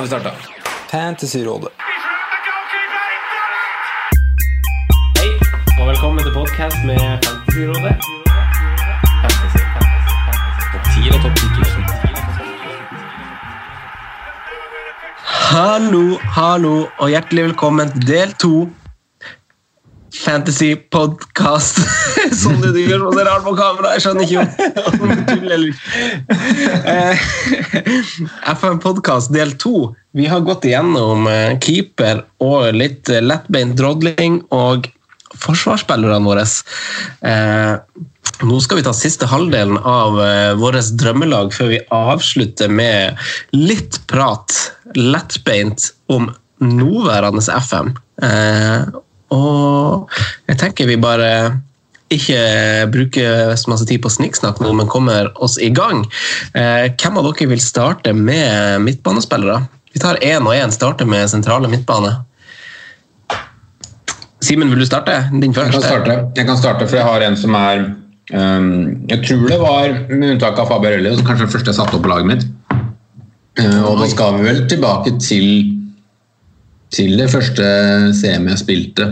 Nå har vi starta. Fantasyrådet. Hei, og velkommen til podkast med Fantasyrådet. Fantasy, fantasy, fantasy. Topp 10 og topp 10 Hallo, hallo, og hjertelig velkommen til del to. Fantasy podcast. Sånn det du gjør så rart på kamera. Jeg skjønner ikke om du tuller. Eh, FM podcast del to. Vi har gått igjennom eh, keeper og litt eh, lettbeint drodling og forsvarsspillerne våre. Nå skal vi ta siste halvdelen av vårt drømmelag før vi avslutter med litt prat, lettbeint, om nåværende FM. Og jeg tenker vi bare ikke bruker så masse tid på snikksnakk nå, men kommer oss i gang. Eh, hvem av dere vil starte med midtbanespillere? Vi tar én og én, starter med sentrale midtbane. Simen, vil du starte? Din Jeg kan starte, jeg kan starte for jeg har en som er um, Jeg tror det var, med unntak av Faberelli, som kanskje den første jeg satte opp på laget mitt. Uh, og da skal vi vel tilbake til til det første CM jeg spilte.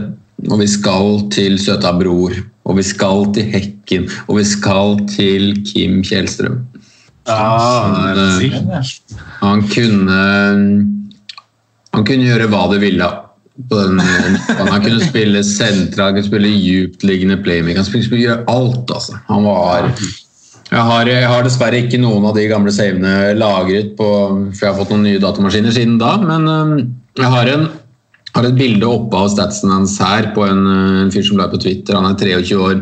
Og vi skal til Søta Bror. Og vi skal til Hekken. Og vi skal til Kim Kjellstrøm. Ah, Han, eh, han kunne Han kunne gjøre hva det ville. På den, han kunne spille sentra, han kunne spille djuptliggende playmaker. Han skulle gjøre alt, altså. Han var jeg har, jeg har dessverre ikke noen av de gamle savene lagret, på, for jeg har fått noen nye datamaskiner siden da. Men øhm, jeg har, en, har et bilde oppe av statsen hans her på en, øh, en fyr som la på Twitter. Han er 23 år.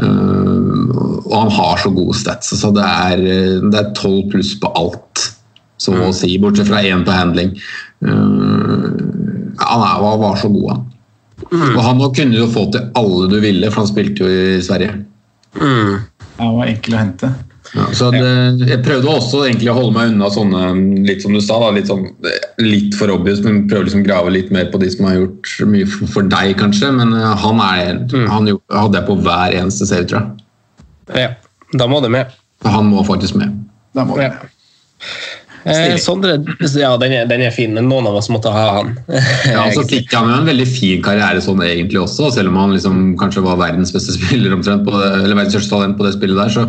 Uh, og han har så gode stats. Så det, er, øh, det er 12 pluss på alt, så å si. Bortsett fra én på handling. Uh, han er, var, var så god, han. Og han kunne jo få til alle du ville, for han spilte jo i Sverige. Mm. Han var enkel å hente. Ja, så det, jeg prøvde også egentlig å holde meg unna sånne, litt som du sa, da, litt, sånn, litt for obvious, men prøve liksom å grave litt mer på de som har gjort mye for, for deg, kanskje. Men eh, han, er, han hadde jeg på hver eneste serie, tror jeg. Ja, da må det med. Han må faktisk med. Da må Ja. Eh, Sondre, ja, den er, den er fin, men noen av oss måtte ha han. Ja, så fikk han jo en veldig fin karriere sånn egentlig også, selv om han liksom kanskje var verdens beste spiller omtrent på det, eller verdens største talent på det spillet der, så,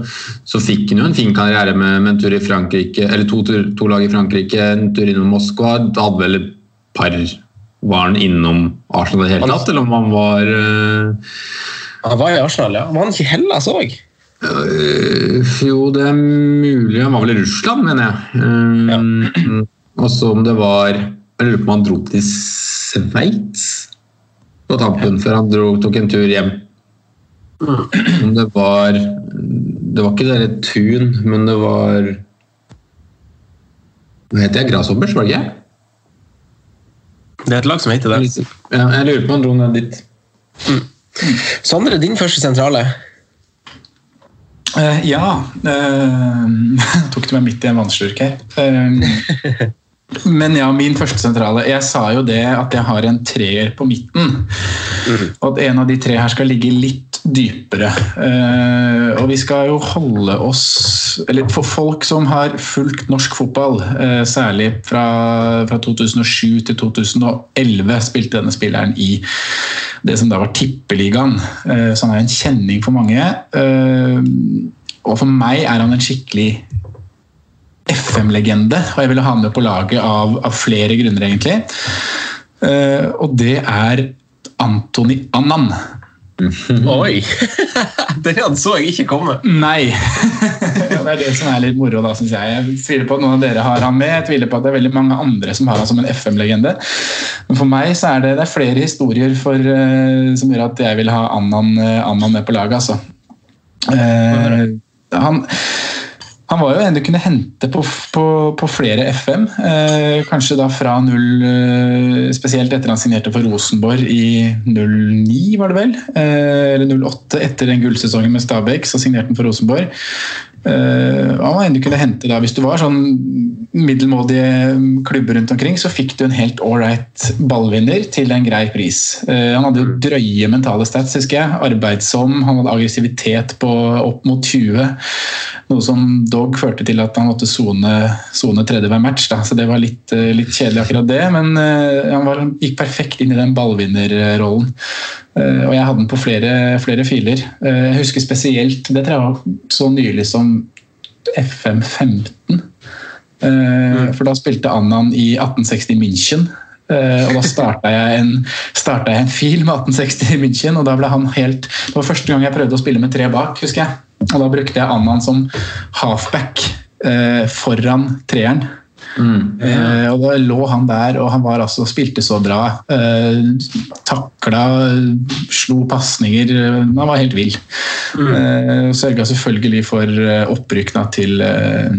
så fikk han jo en fin karriere med, med en tur i Frankrike, eller to, to, to lag i Frankrike, en tur innom Moskva, hadde vel et par var han innom Arsenal i det hele tatt, eller om han var uh... Han var i Arsenal, ja. Var han ikke i Hellas òg? Øh, Jo, det er mulig. Han var vel i Russland, mener jeg. Uh, Og så om det var Jeg lurer på om han dro til Sveits på tampen før han dro, tok en tur hjem. Om det var Det var ikke det derre Tun, men det var Hva heter jeg? Grasshoppers, var det ikke? Det er et lag som heter det. Ja, jeg lurer på om han dro ned dit. Sondre, din første sentrale. Eh, ja uh, Tok du meg midt i en vannslurk her. Uh, men ja, min første sentrale. Jeg sa jo det at jeg har en treer på midten. Og at en av de tre her skal ligge litt dypere. Uh, og vi skal jo holde oss Eller for folk som har fulgt norsk fotball, uh, særlig fra, fra 2007 til 2011, spilte denne spilleren i det som da var Tippeligaen. Eh, så han er en kjenning for mange. Eh, og for meg er han en skikkelig FM-legende, og jeg ville ha han med på laget av, av flere grunner, egentlig. Eh, og det er Antony Annan. Oi! Den så jeg ikke komme. Nei. det er det som er litt moro, da, syns jeg. Jeg tviler på at noen av dere har han med. Jeg tviler på at det er veldig mange andre som har han som en FM-legende. Men for meg så er det, det er flere historier for, uh, som gjør at jeg vil ha Annan, uh, Annan med på laget, altså. Uh, han han var jo en du kunne hente på, på, på flere FM. Eh, kanskje da fra 0 eh, Spesielt etter han signerte for Rosenborg i 09, var det vel? Eh, eller 08, etter den gullsesongen med Stabæk, så signerte han for Rosenborg. Uh, han var en du kunne hente da, Hvis du var sånn middelmådige klubber rundt omkring, så fikk du en helt ålreit ballvinner til en grei pris. Uh, han hadde jo drøye mentale stats, husker jeg. Arbeidsom, han hadde aggressivitet på opp mot 20. Noe som dog førte til at han måtte sone tredje hver match. Da. Så det var litt, uh, litt kjedelig akkurat det, men han var, gikk perfekt inn i den ballvinnerrollen. Uh, og jeg hadde den på flere, flere filer. Uh, jeg husker spesielt Det tror jeg var så nylig som FM15. Uh, mm. For da spilte Annan i 1860 München. og da starta jeg, en, jeg en fil med 1860 München, og da ble han helt Det var første gang jeg prøvde å spille med tre bak, husker jeg. Og da brukte jeg Annan som halfback foran treeren. Mm. Eh, og Da lå han der, og han var altså, spilte så bra. Eh, takla, slo pasninger. Han var helt vill. Mm. Eh, Sørga selvfølgelig for eh, til, eh,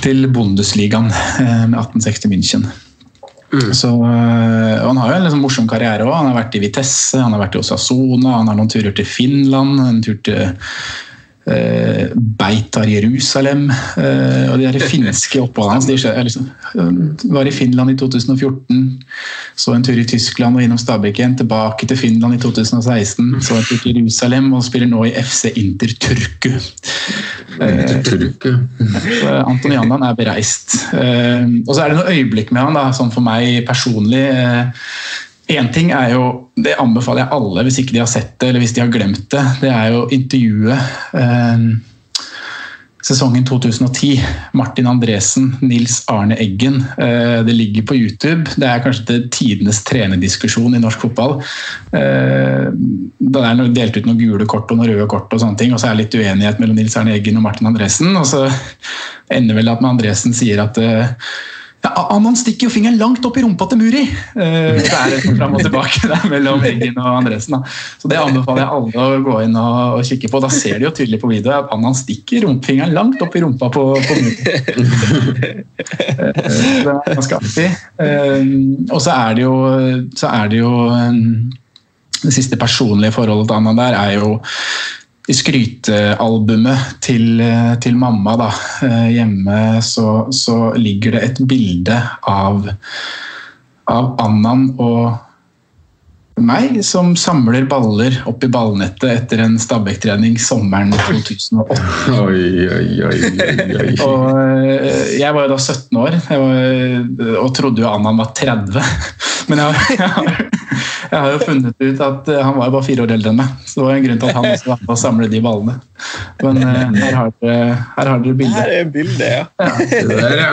til Bundesligaen eh, med 1860 München. Mm. Så, Han har jo en liksom morsom karriere òg. Han har vært i Vitesse, han har vært i Osasona, han har noen turer til Finland. en tur til eh, Beitar Jerusalem eh, og de der finske oppholdene hans. Liksom, var i Finland i 2014, så en tur i Tyskland og innom Stabæk igjen. Tilbake til Finland i 2016, så en tur til Jerusalem og spiller nå i FC Inter Turku. Eh, Anton Jannan er bereist. Eh, og så er det noen øyeblikk med han, da, sånn for meg personlig. Eh, Én ting er jo, det anbefaler jeg alle hvis ikke de har sett det eller hvis de har glemt det. Det er jo intervjuet eh, sesongen 2010. Martin Andresen, Nils Arne Eggen. Eh, det ligger på YouTube. Det er kanskje det tidenes trenerdiskusjon i norsk fotball. Eh, det er delt ut noen gule kort og noen røde kort, og sånne ting, og så er det litt uenighet mellom Nils Arne Eggen og Martin Andresen. Og så ender vel at Andresen sier at eh, ja, Man stikker jo fingeren langt opp i rumpa til Muri! Uh, det er det fram og tilbake der mellom Eggen og Andresen. Da. Så Det anbefaler jeg alle å gå inn og, og, kikke på. Da ser de jo tydelig på videoen at Annan stikker rumpfingeren langt opp i rumpa på, på Muri. uh, det er ganske artig. Uh, og så er det jo, så er det jo um, Det siste personlige forholdet til Anna der er jo i skrytealbumet til, til, mamma da, eh, hjemme så, så, ligger det et bilde av, av Annan og meg som samler baller opp i ballnettet etter en Stabæk-trening sommeren 2008. Oi, oi, oi, oi, og eh, jeg var jo da 17 år var, og trodde jo Annan var 30. Men jeg, jeg, jeg har jo funnet ut at eh, han var jo bare fire år eldre enn meg. Så det var en grunn til at han også var med å samle de ballene. Men uh, her har dere, her har dere bildet. Her er bildet, ja. ja. Det Der, ja.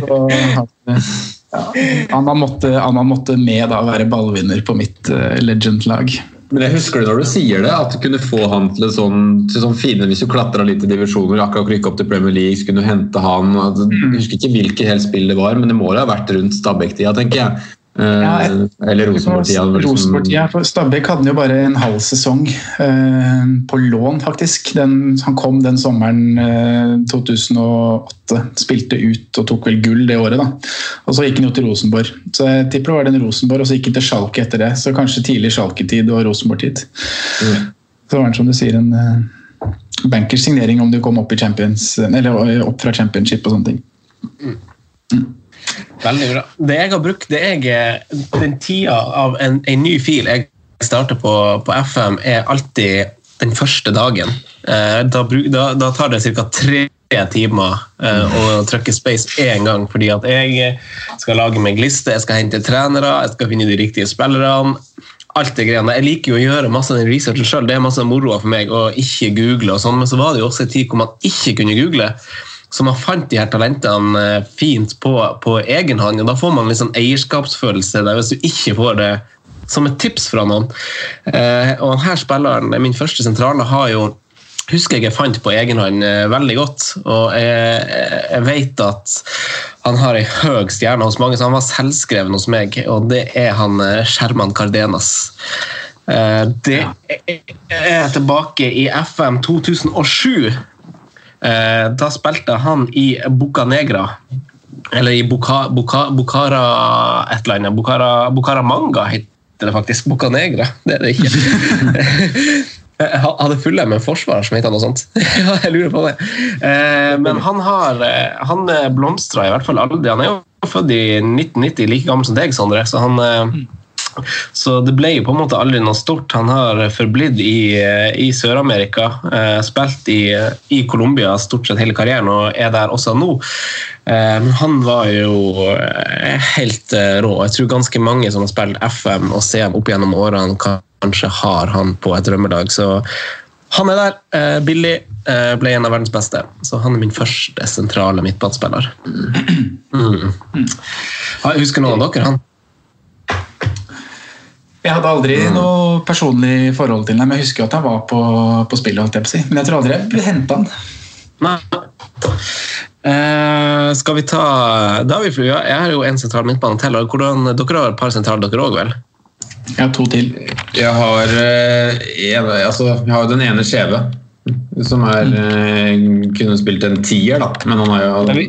Så, ja. Anna, måtte, Anna måtte med da være ballvinner på mitt uh, legend-lag. Men jeg husker det når du sier det, at du kunne få han til, sånn, til sånn fine Hvis du klatra litt i divisjoner, akkurat rykka opp til Premier League, så kunne du hente han. Jeg husker ikke hvilket helt spill det var, men det må ha vært rundt Stabæk-tida, tenker jeg. Ja, eh, eller Rosenborg-tida. Rosenborg-tida, for Stabæk hadde jo bare en halv sesong eh, på lån, faktisk. Den, han kom den sommeren eh, 2008, spilte ut og tok vel gull det året. da. Og Så gikk han jo til Rosenborg. Så jeg tipper det var den Rosenborg, og så gikk han til Schalke etter det. Så kanskje tidlig Schalke-tid og Rosenborg-tid. Mm. Så var det som du sier en eh, bankers signering om du kom opp, i champions, eller eh, opp fra championship og sånne ting. Mm. Veldig bra. Det jeg har brukt, det jeg, den tida av en, en ny fil jeg starter på, på, FM, er alltid den første dagen. Eh, da, da, da, tar det ca. tre timer eh, å trykke space én gang, fordi at jeg skal lage meg liste, jeg skal hente trenere, jeg skal finne de riktige spillerne. Alt det greiene. Jeg liker jo å gjøre masse den researchen sjøl, det er masse moro for meg å ikke google. og sånn, Men så var det jo også en tid hvor man ikke kunne google. Så man fant de her talentene eh, fint på, på egen hånd. og Da får man litt sånn eierskapsfølelse der hvis du ikke får det som et tips fra noen. Eh, og denne spilleren, min første sentrale, har jo husker jeg jeg fant på egen hånd eh, veldig godt. Og jeg, jeg, vet at han har ei høy stjerne hos mange, så han var selvskreven hos meg, og det er han Sherman Cardenas. Det er tilbake i FM 2007. Eh, da spilte han i Boca Negra. Eller i Buka, Bukhara et eller annet. Bucara, Manga heter det faktisk. Boca Negra, det er det ikke. Jeg hadde fulle med forsvarer som het noe sånt. ja, jeg lurer på det. Eh, men han har eh, han blomstra i hvert fall aldri. Han er jo født i 1990, like gammel som deg, Sondre. Så, han, eh, så det ble jo på en måte aldri noe stort. Han har forblitt i, i Sør-Amerika. Spilt i, i Colombia stort sett hele karrieren og er der også nå. Men han var jo helt rå. Jeg tror ganske mange som har spilt FM og CM opp gjennom årene, kanskje har han på et drømmedag. Så han er der. Eh, billig. Eh, ble en av verdens beste. Så han er min første sentrale midtbanespiller. Mm. Husker noen av dere han? Jeg hadde aldri mm. noe personlig forhold til ham, jeg husker at han var på, på spillet. Si. Men jeg tror aldri jeg ble henta han. Nei. Eh, skal vi ta da har vi, Jeg har jo en sentral midtbane til. Hvordan, dere har et par sentraler, dere òg, vel? Jeg har to til. Jeg har, eh, jeg, altså, jeg har den ene skjeve. Som er mm. kunne spilt en tier, da. Men han har jo vi,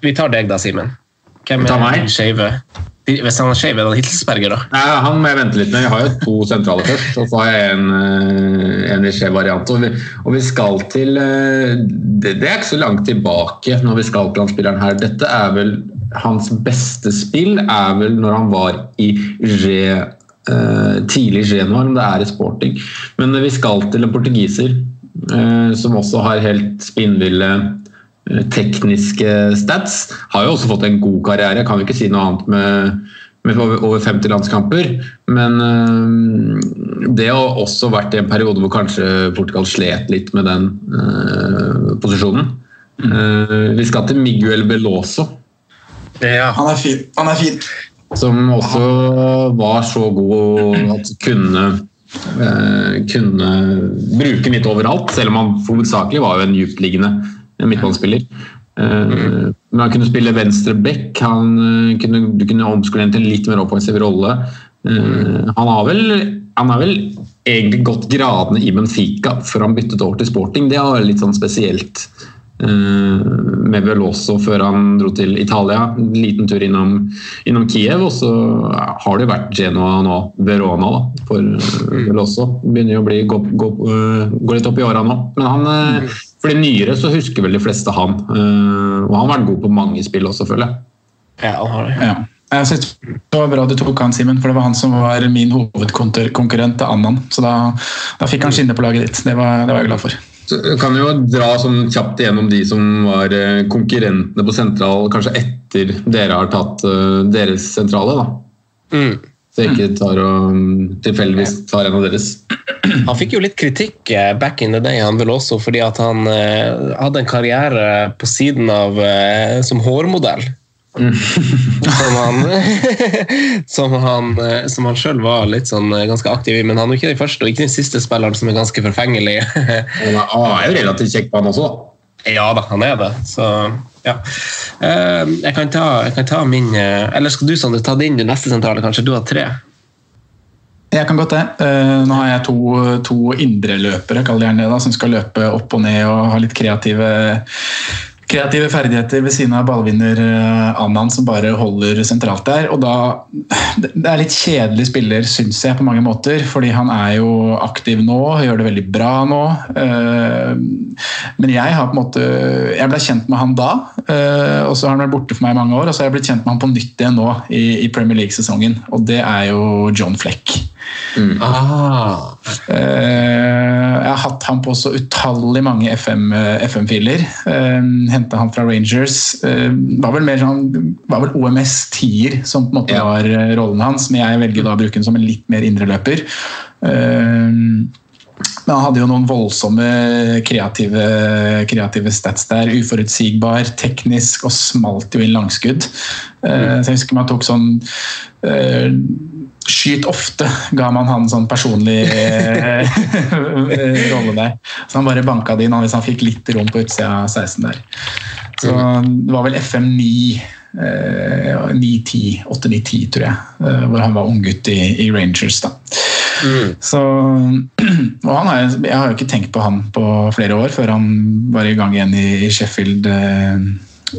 vi, tar deg, da, Simen. Hvem er den skeive? Hvis han er skeiv, er det Hitzberger, da? Nei, han må jeg vente litt med. Jeg har jo to sentrale først, og så har jeg en, eh, en variant. Og og vi, skal til det, det, er ikke så langt tilbake når vi skal til han spilleren her. Dette er vel Hans beste spill er vel når han var i G uh, tidlig Genoa, om det er i sporting. Men vi skal til en portugiser som også har helt spinnville tekniske stats. Har jo også fått en god karriere, kan vi ikke si noe annet med, med over 50 landskamper. Men det har også vært i en periode hvor kanskje Portugal slet litt med den posisjonen. Mm. vi skal til Miguel Beloso. Ja. Han er fin. Han er fin som også var så god at kunne eh, kunne bruke midt overalt, selv om han hovedsakelig var jo en dyptliggende midtbanespiller. Eh, men han kunne spille venstre back, han eh, kunne, du kunne omskolere til en litt mer offensiv rolle. Han har vel han har vel egentlig gått gradene i Benfica før han byttet over til sporting. Det var litt sånn spesielt. Eh, med Veloso før han dro til Italia. En liten tur innom, innom Kiev, og så har det jo vært Genoa nå, Verona, da, for eh, Veloso. Begynner jo å bli, gå, gå, eh, gå, litt opp i åra nå. Men han, for de nyere så husker vel de fleste han. Og han har vært god på mange spill også, føler jeg. Ja, han har det. Ja. Jeg synes Det var bra du tok han, Simen, for det var han som var min hovedkonkurrent til Annan. Så da, da fikk han skinne på laget ditt. Det var, det var jeg glad for. Så kan jo dra sånn kjapt igjennom de som var eh, konkurrentene på sentral, kanskje etter dere har tatt uh, deres sentrale. da. Mm. Så jeg ikke tar og mm, tilfeldigvis tar en av deres. Han fikk jo litt kritikk eh, back in the day, han vel også, fordi at han eh, hadde en karriere på siden av eh, som hårmodell. Mm. som han som han, som han sjøl var litt sånn eh, ganske aktiv i. Men han er ikke den første og ikke den siste spilleren som er ganske forfengelig. han er jo relativt kjekk på han også. Ja da, han er det. Så ja. Eh, jeg kan ta, jeg kan ta min eh, Eller skal du Sander, ta din neste sentrale, kanskje? Du har tre? Jeg kan godt det. Nå har jeg to, to indreløpere, kall det gjerne det, som skal løpe opp og ned og ha litt kreative kreative ferdigheter ved siden av ballvinner eh, Annan som bare holder sentralt der. og da, Det er litt kjedelig spiller, syns jeg, på mange måter. Fordi han er jo aktiv nå, gjør det veldig bra nå. Eh, men jeg har på en måte Jeg ble kjent med han da, eh, og så har han vært borte for meg i mange år. Og så har jeg blitt kjent med han på nytt igjen nå i, Premier League-sesongen, og det er jo John Fleck. Mm. Ah. Jeg har hatt han på så utallig mange FM-filer. FM henta han fra Rangers. Var vel, mer sånn, var vel OMS tier som på en måte ja. var rollen hans, men jeg velger da å bruke den som en litt mer indreløper. Men han hadde jo noen voldsomme kreative, kreative stats der. Uforutsigbar, teknisk og smalt jo inn langskudd. Mm. Så jeg husker man tok sånn eh, Skyt ofte ga man han sånn personlig eh, rolle der. Så han bare banka det inn hvis han fikk litt rom på utsida av 16 der. Så det var vel FM 9 eh, 9-10, 8-9-10 tror jeg, eh, hvor han var unggutt i, i Rangers. da. Så, og han er, jeg har jo ikke tenkt på han på flere år, før han var i gang igjen i, i Sheffield, eh,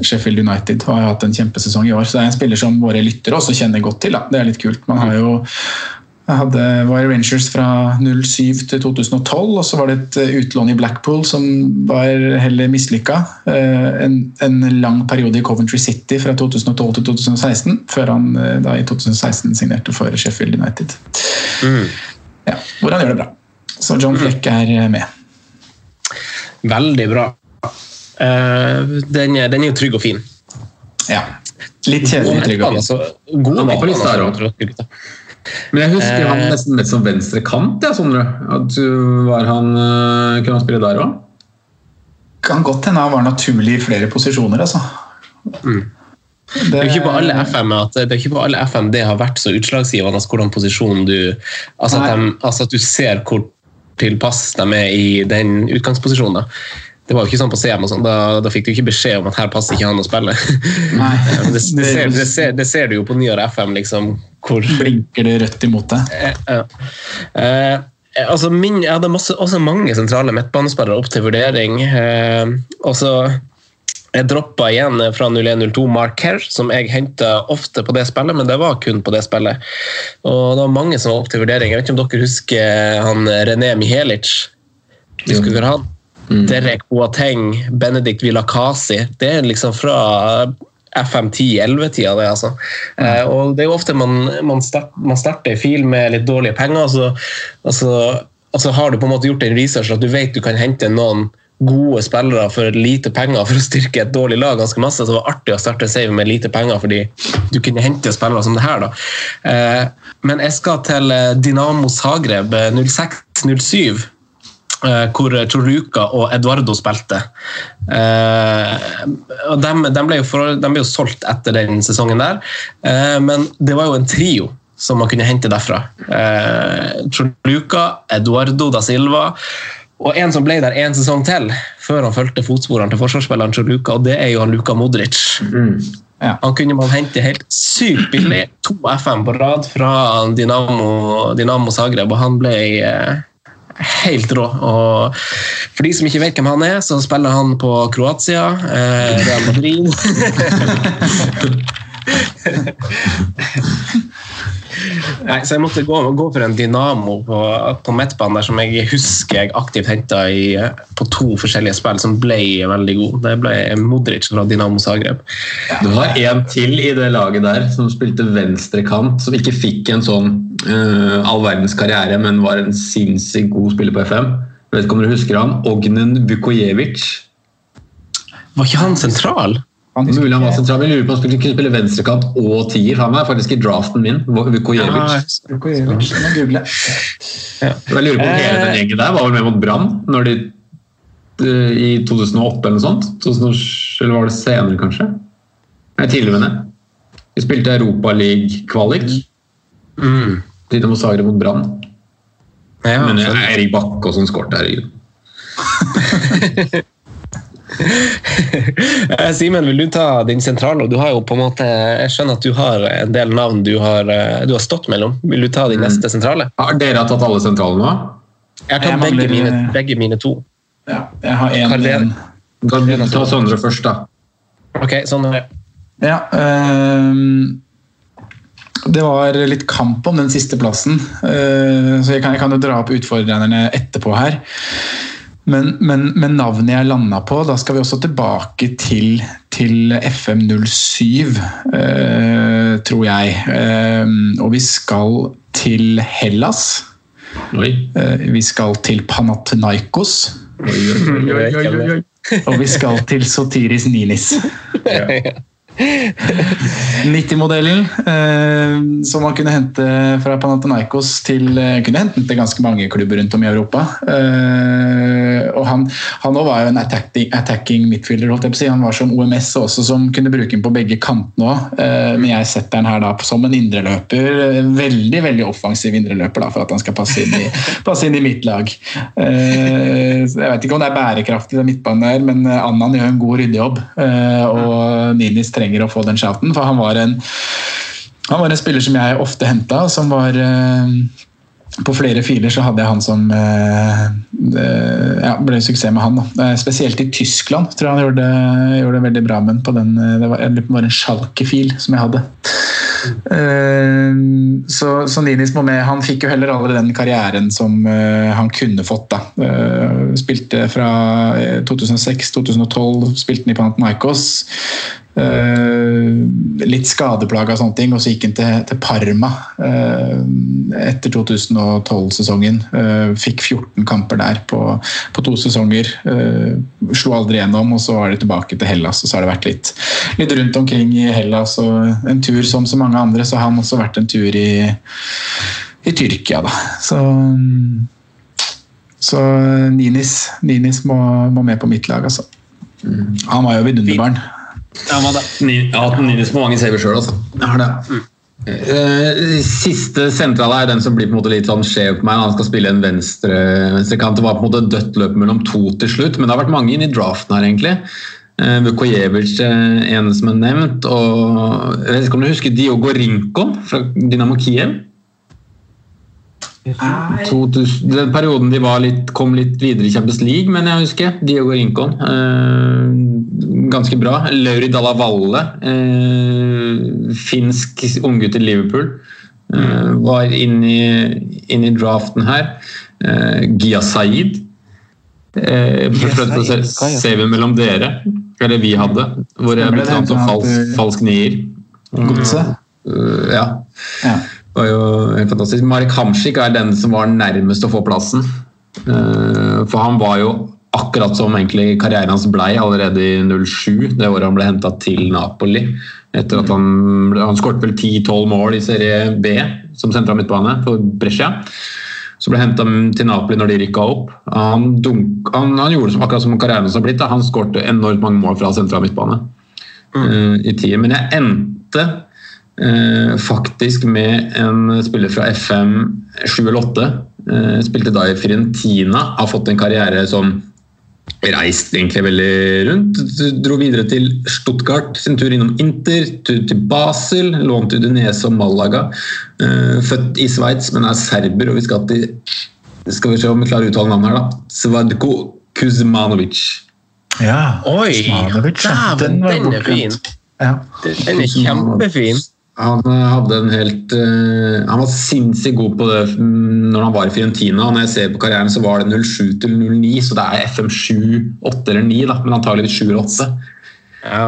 Sheffield United. Har hatt en kjempesesong i år. Så det er en spiller som våre lyttere også kjenner godt til. Da. Det er litt kult. Man har jo jeg hadde, var Rangers fra 07 til 2012, og så var det et eh, utlån i Blackpool som var heller mislykka. Eh, En, en lang periode i Coventry City fra 2012 til 2016, før han eh, da i 2016 signerte for Sheffield United. Ja, hvor han gjør det bra. Så John Fleck er med. Veldig bra. Eh, den, er, den er jo trygg og fin. Ja. Litt kjedelig trygg og fin. Altså, god Han der, altså, Men jeg husker han Eh. nesten mest som venstre kant. ja, Sondre. At du var han, uh, kunne han spille der òg? Kan godt hende han var naturlig i flere posisjoner, altså. Det er jo ikke på alle FM at, det er ikke på alle FM det har vært så utslagsgivende altså hvordan posisjon du altså at, de, altså at du ser hvor tilpass de er i den utgangsposisjonen. da. Det var jo ikke sånn på CM, og sånn, da, da fikk du ikke beskjed om at her passer ikke han å spille. Nei. det, det, ser, det, ser, det ser du jo på nyere FM, liksom, hvor Blinker det rødt imot det. Ja. Eh, altså min, jeg hadde masse, også mange sentrale midtbanespillere opp til vurdering. Eh, og så jeg droppa igjen fra 0102 Mark Kerr, som jeg henta ofte på det spillet, men det var kun på det spillet. Og det var mange som var opp til vurdering. Jeg vet ikke om dere husker han René Mihelic? Husker dere han? Derek Boateng, Benedikt Vilakasi. Det er liksom fra FM 10-11-tida, det, altså. Eh, og det er jo ofte man, man, start, man starter en fil med litt dårlige penger, og så, og, så, og så har du på en måte gjort en research at du vet du kan hente noen gode spillere for lite penger for å styrke et dårlig lag ganske masse. Så det var artig å starte save med lite penger, fordi du kunne hente spillere som det her. da. Eh, men jeg skal til eh, Dinamo Zagreb eh, 06-07 eh, hvor Choruca og Eduardo spilte. Eh, og de, de, ble jo for, de ble jo solgt etter den sesongen der, eh, men det var jo en trio som man kunne hente derfra. Eh, Choluca, Eduardo da Silva og en som ble der en sesong til, før han fulgte fotsporene til forsvarsspilleren Choluca, og det er jo han Luka Modric. Ja. Han kunne man hente helt sykt billig. To FM på rad fra Dinamo, Dinamo Zagreb, og han ble eh, helt rå. Og for de som ikke vet hvem han er, så spiller han på Kroatia, eh, Real Madrid Nei, så jeg måtte gå, gå for en Dynamo på, på midtbanen der som jeg husker jeg aktivt henta på to forskjellige spill, som ble veldig god. Det ble Modric fra Dynamo Zagreb. Du har en til i det laget der som spilte venstrekant, som ikke fikk en sånn uh, all verdens karriere, men var en sinnssykt god spiller på FM. Jeg vet ikke om dere husker han? Ognen Bukojevic. Var ikke han sentral? Han Mulig han var sentral, men lurer på om han skulle kunne spille venstrekant og tier. Han er faktisk i draften min. Vukojevic. Nå googler jeg. Jeg lurer på om hele den gjengen der var vel med mot Brann når de eh, i 2008 eller noe sånt? 2000, eller var det senere, kanskje? Nei, tidligere, mener jeg. Vi spilte Europa League-kvalik. Mm. Dinamo Zagreb mot Brann. Ja, Men det er Erik Bakke og sånn skårte, herregud. Eh, Simen, vil du ta din sentrale? Du har jo på en måte, jeg skjønner at du har en del navn du har, eh, du har stått mellom. Vil du ta din neste sentrale? Har dere tatt alle sentralene nå? Jeg har Jeg tatt begge mangler- mine, begge mine to. Ja, jeg har en, Karl-Ven. en. Kan du ta Sondre først, da? Ok, sånn er det. Ja, øh... det var litt kamp om den siste plassen, eh, så jeg kan, jeg kan jo dra opp utfordrerne etterpå her. Men, men, men navnet jeg landa på, da skal vi også tilbake til, til FM07, eh, tror jeg. Eh, og vi skal til Hellas. Eh, vi skal til Panathinaikos. Og vi skal til Sotiris Ninis. 90-modellen, eh, som man kunne hente fra Panathinaikos til eh, kunne hente til ganske mange klubber rundt om i Europa. Eh, og Han han var jo en attacking, attacking midfielder. holdt jeg på å si. Han var som OMS også, som kunne bruke den på begge kantene òg. Eh, men jeg setter den her da som en indreløper. Veldig veldig offensiv indreløper da, for at han skal passe inn i, passe inn i mitt lag. Eh, jeg vet ikke om det er bærekraftig, den midtbanen der, men Annan gjør en god ryddejobb. Eh, og Ninis trenger å få den shouten, for han var en, han var en spiller som jeg ofte henta, som var eh, på flere filer så hadde jeg han som eh, ja, ble suksess med han. Da. Spesielt i Tyskland tror jeg han gjorde, gjorde det veldig bra med på den. Det var, det var en Schalke-fil som jeg hadde. Uh, så, så Ninis Momé han fikk jo heller aldri den karrieren som uh, han kunne fått. da. Uh, spilte fra 2006-2012, spilte han i Panathinaikos. Uh, litt skadeplaga og sånne ting, og så gikk han til, til Parma uh, etter 2012-sesongen. Uh, fikk 14 kamper der på, på to sesonger. slo aldri gjennom, og så var det tilbake til Hellas. Og så har det vært litt, litt rundt omkring i Hellas, og en tur som så mange andre, så har han også vært en tur i, i Tyrkia, da. Så så Ninis, Ninis må, må med på mitt lag, altså. Han var jo vidunderbarn. Ja, men Jeg har hatt Ninis på mange saver sjøl, altså. Jeg har det. Mm. Siste sentrale er den som blir på en måte litt sånn skjev på meg. Han skal spille en venstre, venstrekant. Det var på en måte dødt løp mellom to til slutt, men det har vært mange inn i draften her, egentlig. Vukojevic en som er nevnt. og Jeg vet ikke om du husker Diogo Rinko fra Dynamo Kiev? 2000, den perioden de litt, kom litt videre i Champions League, men jeg husker. Diogo Rincon. Eh, ganske bra. Lauri Dalla Valle. Eh, finsk unggutt i Liverpool. Eh, var inne i, inn i, draften her. Eh, Gia Saeed. Eh, vi mellom dere, eller vi hadde, hvor jeg ble tatt som falsk, falsk nier. Godset? Uh, ja. ja var jo helt fantastisk. Marek Hamsik er den som var nærmest å få plassen. Eh, for han var jo akkurat som egentlig karrieren hans blei allerede i 07, det året han ble henta til Napoli. Etter at Han han skåret vel 10-12 mål i serie B som sentral midtbane for Brescia. Så ble henta til Napoli når de rykka opp. Han, dunk, han, han gjorde det akkurat som karrieren hans har blitt. Da. Han skårte enormt mange mål fra sentral midtbane mm. uh, i tiden. Men jeg endte uh, faktisk med en spiller fra FM 7 eller 8. Uh, spilte da i Fiorentina. Har fått en karriere som reist egentlig veldig rundt. Dro videre til Stuttgart, sin tur innom Inter, tur til Basel, lånt til Udinese og Malaga. Eh, født i Sveits, men er serber, og vi skal til skal vi se om vi klarer å uttale navnet her, da. Svadko Kuzmanovic. Ja, Oi! Kuzmanovic, den, den er fin. Ja. Den er kjempefin. Han eh, hadde en helt uh, Han var sinnssykt god på det når han var i Fiorentina. Når jeg ser på karrieren, så var det 07 til 09, så det er FM 7, 8 eller 9, da, men antageligvis 7 eller 8. Ja,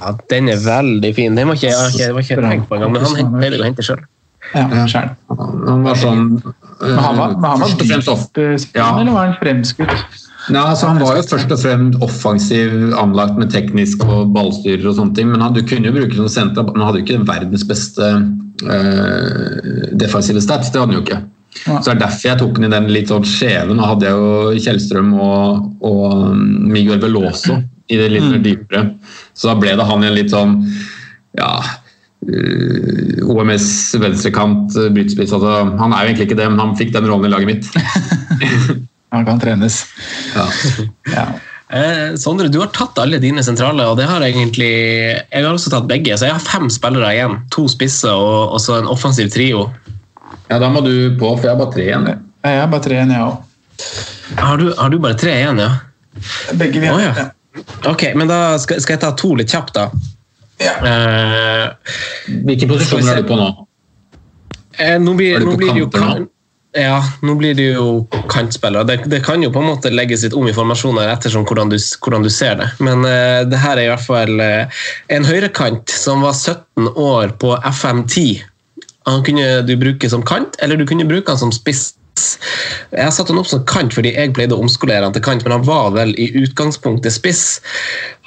ja, den er veldig fin. Den var ikke jeg var ikke tenkt på engang, men han pleide å hente sjøl. Ja, selv. Han var sånn uh, Men han var, men han var dypt, ja. eller var han fremskutt? Ja, altså Han var jo først og fremst offensiv anlagt med teknisk og ballstyrer og sånne ting, men han, du kunne jo bruke som senter, han hadde jo ikke den verdens beste øh, defensive stats. Det hadde han jo ikke. Ja. Så det er derfor jeg tok den i den litt sånn skjeve. Nå hadde jeg jo Kjellstrøm og, og um, Miguel Veloso i det litt mm. dypere. Så da ble det han i en litt sånn ja uh, OMS venstrekant, brytespiss brytspiss. Altså, han er jo egentlig ikke det, men han fikk den rollen i laget mitt. Han kan trenes. Ja. ja. Eh, Sondre, du har tatt alle dine sentrale, og det har egentlig Jeg har også tatt begge, så jeg har fem spillere igjen. To spisser og, og så en offensiv trio. Ja, da må du på, for jeg har bare tre igjen. Jeg har bare tre igjen, jeg òg. Har, har, du bare tre igjen, ja? Begge vi har. Oh, ja. Ok, men da skal, skal, jeg ta to litt kjapt, da. Ja. Eh, Hvilke posisjoner er du på nå? Eh, nå blir, er du på kanter nå? Ja, nå blir det jo kantspillere. Det, det, kan jo på en måte legges litt om i formasjoner ettersom hvordan du, hvordan du ser det. Men uh, det her er i hvert fall uh, en høyrekant som var 17 år på FM10. Han kunne du bruke som kant, eller du kunne bruke han som spiss. Jeg satte han opp som kant fordi jeg pleide å omskolere han til kant, men han var vel i utgangspunktet spiss.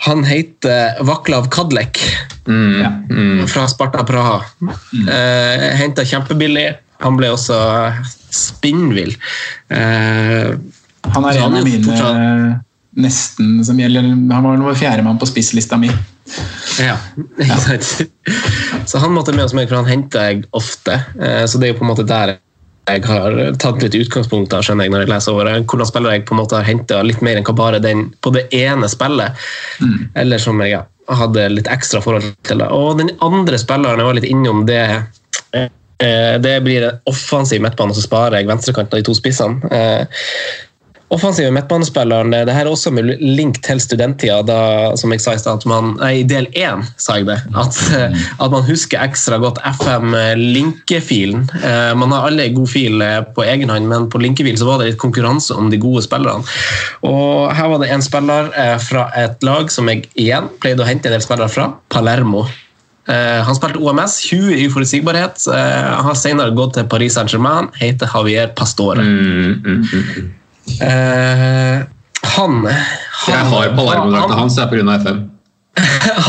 Han heter Vaklav Kadlek. Mm. fra Sparta Praha. Eh, Henta kjempebillig. Han ble også spinnvill. Eh, Han er en av mine fortsatt- nesten som gjelder Han var nummer fjerdemann på spisslista mi. Ja, ikke sant? Så han måtte med oss meg, for han henter jeg ofte. Eh, Så det er jo på en måte der jeg har tatt litt utgangspunkt da, skjønner jeg, når jeg leser over det. hvordan spiller jeg på en måte har henta litt mer enn hva bare den på det ene spillet. Eller som jeg hadde litt ekstra forhold til. Og den andre spilleren, jeg var litt innom det eh, Det blir en offensiv midtbane, så sparer jeg venstrekanten av de to spissene. Eh, offensive midtbanespilleren det, her er også med link til studenttida, da, som jeg sa i stad, at man, nei, i del én sa jeg det, at, at man husker ekstra godt FM-linkefilen. Eh, man har alle god fil eh, på egen hånd, men på linkefil så var det litt konkurranse om de gode spillerne. Og her var det en spiller eh, fra et lag som jeg igjen pleide å hente en del spillere fra, Palermo. Eh, han spilte OMS, 20 i uforutsigbarhet. Eh, har senere gått til Paris Saint-Germain, heter Javier Pastore. Eh, han, Jeg har Palermo-drakta hans, det er pga. FM.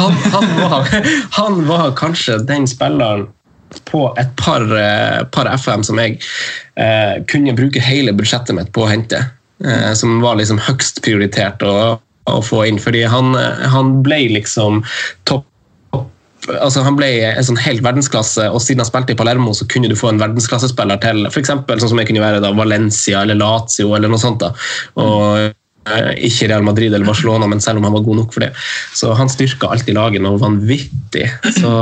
han, han, var, han var kanskje den spilleren på et par, par FM som jeg uh, kunne bruke hele budsjettet mitt på å hente. Uh, som var liksom høgst prioritert å, å få inn. Fordi han, han ble liksom topp altså Han ble en sånn helt verdensklasse, og siden han spilte i Palermo, så kunne du få en verdensklassespiller til f.eks. sånn som jeg kunne være da, Valencia eller Lazio eller noe sånt. da, og eh, ikke Real Madrid eller Barcelona, men selv om han var god nok for det. Så han styrka alltid laget noe vanvittig. Så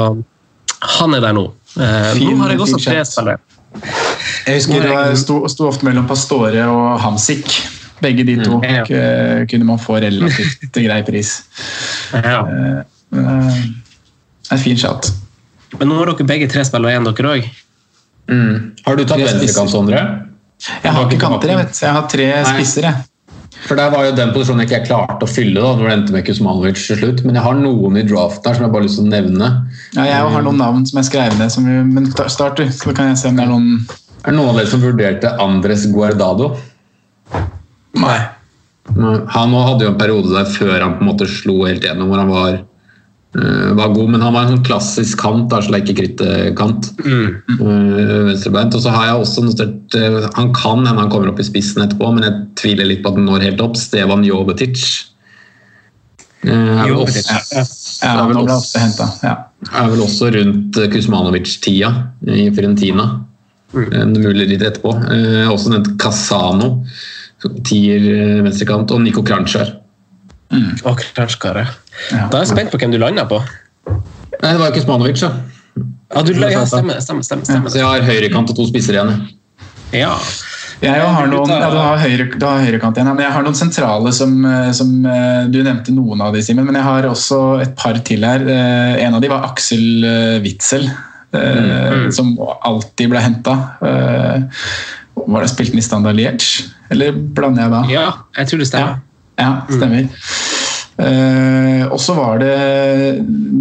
han er der nå. Eh, Fin- nå har jeg også tre spillere. Jeg husker det var, sto, sto ofte mellom Pastore og Hamsik. Begge de to Ja. k- kunne man få relativt grei pris. Ja. Uh, eh, En fin chat. Men nå har dere begge tre spillere igjen, dere òg. Mm. Har du tatt venstrekant, Sondre? Jeg har ikke kanter, jeg vet. Jeg har tre Nei. spisser, jeg. For Der var jo den posisjonen jeg ikke klarte å fylle, da, når det endte med Kuzmanovic til slutt. Men jeg har noen i draften her som jeg bare har lyst til å nevne. Ja, jeg har noen navn som jeg skrev ned, som vi, men start du, så kan jeg se om det er noen Er det noen av dere som vurderte Andres Guardado? Nei. Han hadde jo en periode der før han på en måte slo helt gjennom, hvor han var, var god. Men han var en sånn klassisk kant, da, sleike-krytte-kant. Uh, venstrebeint. Og så har jeg også notert eh, Han kan hende han kommer opp i spissen etterpå, men jeg tviler litt på at han når helt opp. Stevan Jovetic. Eh, er, vel også, rundt eh, Kuzmanovic-tida i Fiorentina. Mm. Mulig litt etterpå. Eh, også nevnt Casano, tier eh, venstrekant, og Nico Kranjčar. Og Kranjkar, ja. Ja. Da er jeg spent på hvem du lander på. Nei, det var jo Kuzmanovic, da. Ja, du, ja stemmer, stemmer, stemmer, Så jeg har høyrekant og to spisser igjen. Ja. Jeg har noen, ja, du har, høyre, du har høyrekant igjen, ja, men jeg har noen sentrale som, eh, som eh, Du nevnte noen av de, Simen, men jeg har også et par til her. Eh, En av de var Aksel eh, Witzel, mm. som alltid ble henta. Var det spilt den i Standard Liège, eller blander jeg da? ja, jeg tror det stemmer. Ja, stemmer. Eh, og så var det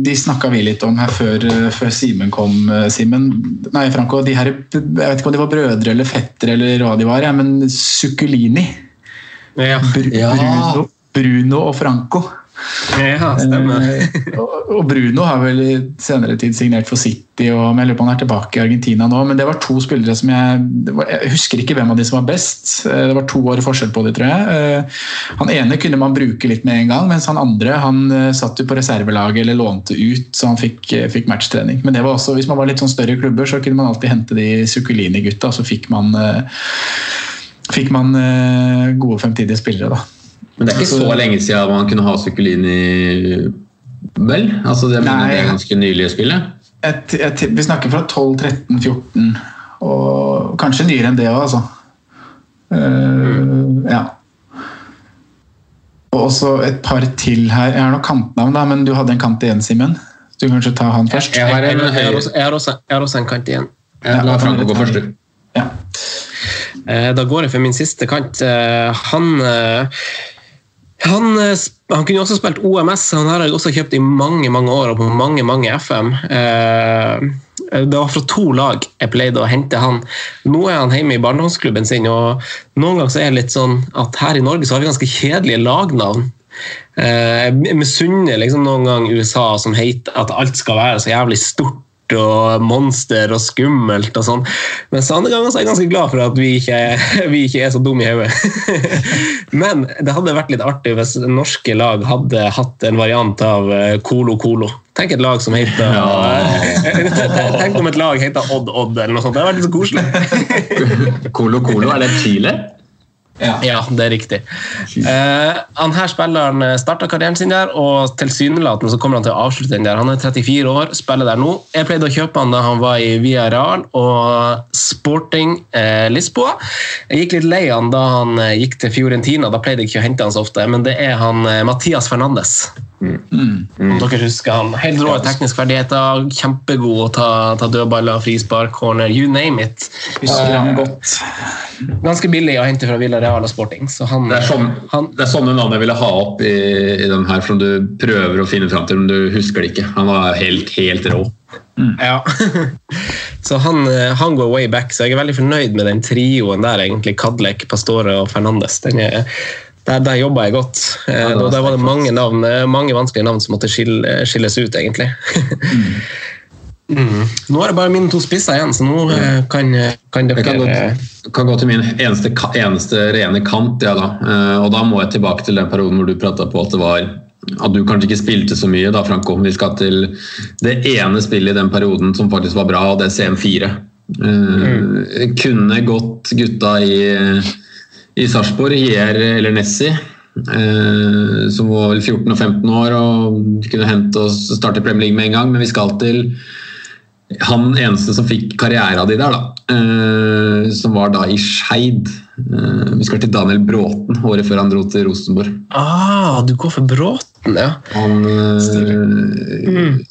De snakka vi litt om her før, før Simen kom, eh, Simen. Nei, Franco. De her, jeg vet ikke om de var brødre eller fettere eller hva de var, ja, men. Ja, Br Ja. Bruno, Bruno og Franco. Ja stemmer. Eh, og Bruno har vel i senere tid signert for City, og jeg lurer på han er tilbake i Argentina nå. Men det var to spillere som jeg Jeg husker ikke hvem av de som var best. Eh, Det var to år forskjell på de, tror jeg. Eh, Han ene kunne man bruke litt med en gang, mens han andre han satt jo på reservelaget eller lånte ut, så han fikk, fikk matchtrening. Men det var også, hvis man var litt sånn større klubber, så kunne man alltid hente de Zuccolini-gutta, og så fikk man fikk man gode fremtidige spillere, da. Men det er ikke så lenge siden man kunne ha Zuccolini, vel? Altså det, Nei. det er ganske nylig spillet. et, et, vi snakker fra 12, 13, 14 og kanskje nyere enn det òg, altså. Uh, ja. Og også et par til her. Jeg har noen kantnavn, da, men du hadde en kant igjen, Simen. Du kan kanskje ta han først? Jeg har en jeg, har også, jeg, har også, jeg har også en kant igjen. Ja, La Franco gå først, du. Ja. Eh, Da går jeg for min siste kant. Eh, Han, han, eh, han kunne også spilt OMS, han har jeg også kjøpt i mange mange år og på mange mange FM. Eh, Det var fra to lag jeg pleide å hente han. Nå er han hjemme i barndomsklubben sin, og noen ganger er det litt sånn at her i Norge så har vi ganske kjedelige lagnavn. Eh, Jeg misunner liksom noen gang USA som heter at alt skal være så jævlig stort og monster og skummelt og sånn. Mens andre ganger så er jeg ganske glad for at vi ikke, vi ikke er så dumme i hodet. Men det hadde vært litt artig hvis norske lag hadde hatt en variant av eh, Colo Colo. Tenk et lag som heter Tenk om et lag heter Odd Odd eller noe sånt. Det hadde vært litt så koselig. Colo Colo, er det Chile? Ja, det er riktig. Eh, han her spilleren starta karrieren sin der, og tilsynelatende så kommer han til å avslutte den der. Han er 34 år, spiller der nå. Jeg pleide å kjøpe han da han var i Villarreal og Sporting eh, Lisboa. Jeg gikk litt lei han da han eh, gikk til Fiorentina, da pleide jeg ikke å hente han så ofte, men det er han eh, Mathias Fernandes. Om dere husker han. Helt rå tekniske ferdigheter, kjempegod å ta, ta dødballer, frispark, corner, you name it. Husker han godt. Ganske billig å hente fra Villarreal og Sporting. Så han, Det er, sånn, det er sånne navn jeg ville ha opp i, i den her, som du prøver å finne fram til, men du husker det ikke. Han var helt, helt rå. Ja. så han, eh, han går way back, så jeg er veldig fornøyd med den trioen der, egentlig. Kadlek, Pastore og Fernandes. Den er, der, der jobba jeg godt. Ja, var der var det mange, navn, eh, mange vanskelige navn som måtte skille, skilles ut, egentlig. mm. Nå er det bare mine to spisser igjen, så nå eh, kan, kan dere kan gå, kan gå til min eneste, eneste rene kant. Ja, da. Eh, og da må jeg tilbake til den perioden hvor du prata på at det var at du kanskje ikke spilte så mye, da, Franco. Vi skal til det ene spillet i den perioden som faktisk var bra, og det er CM4. Eh, Kunne gått gutta i, i Sarpsborg, Hier eller Nessi, eh, som var vel 14 og 15 år og kunne hente oss starte i Premier League med en gang, men vi skal til han eneste som fikk karriera di der, da, eh, som var da i Skeid. Eh, vi skal til Daniel Bråten, året før han dro til Rosenborg. Ah, du går for Bråten, ja. Han, mm.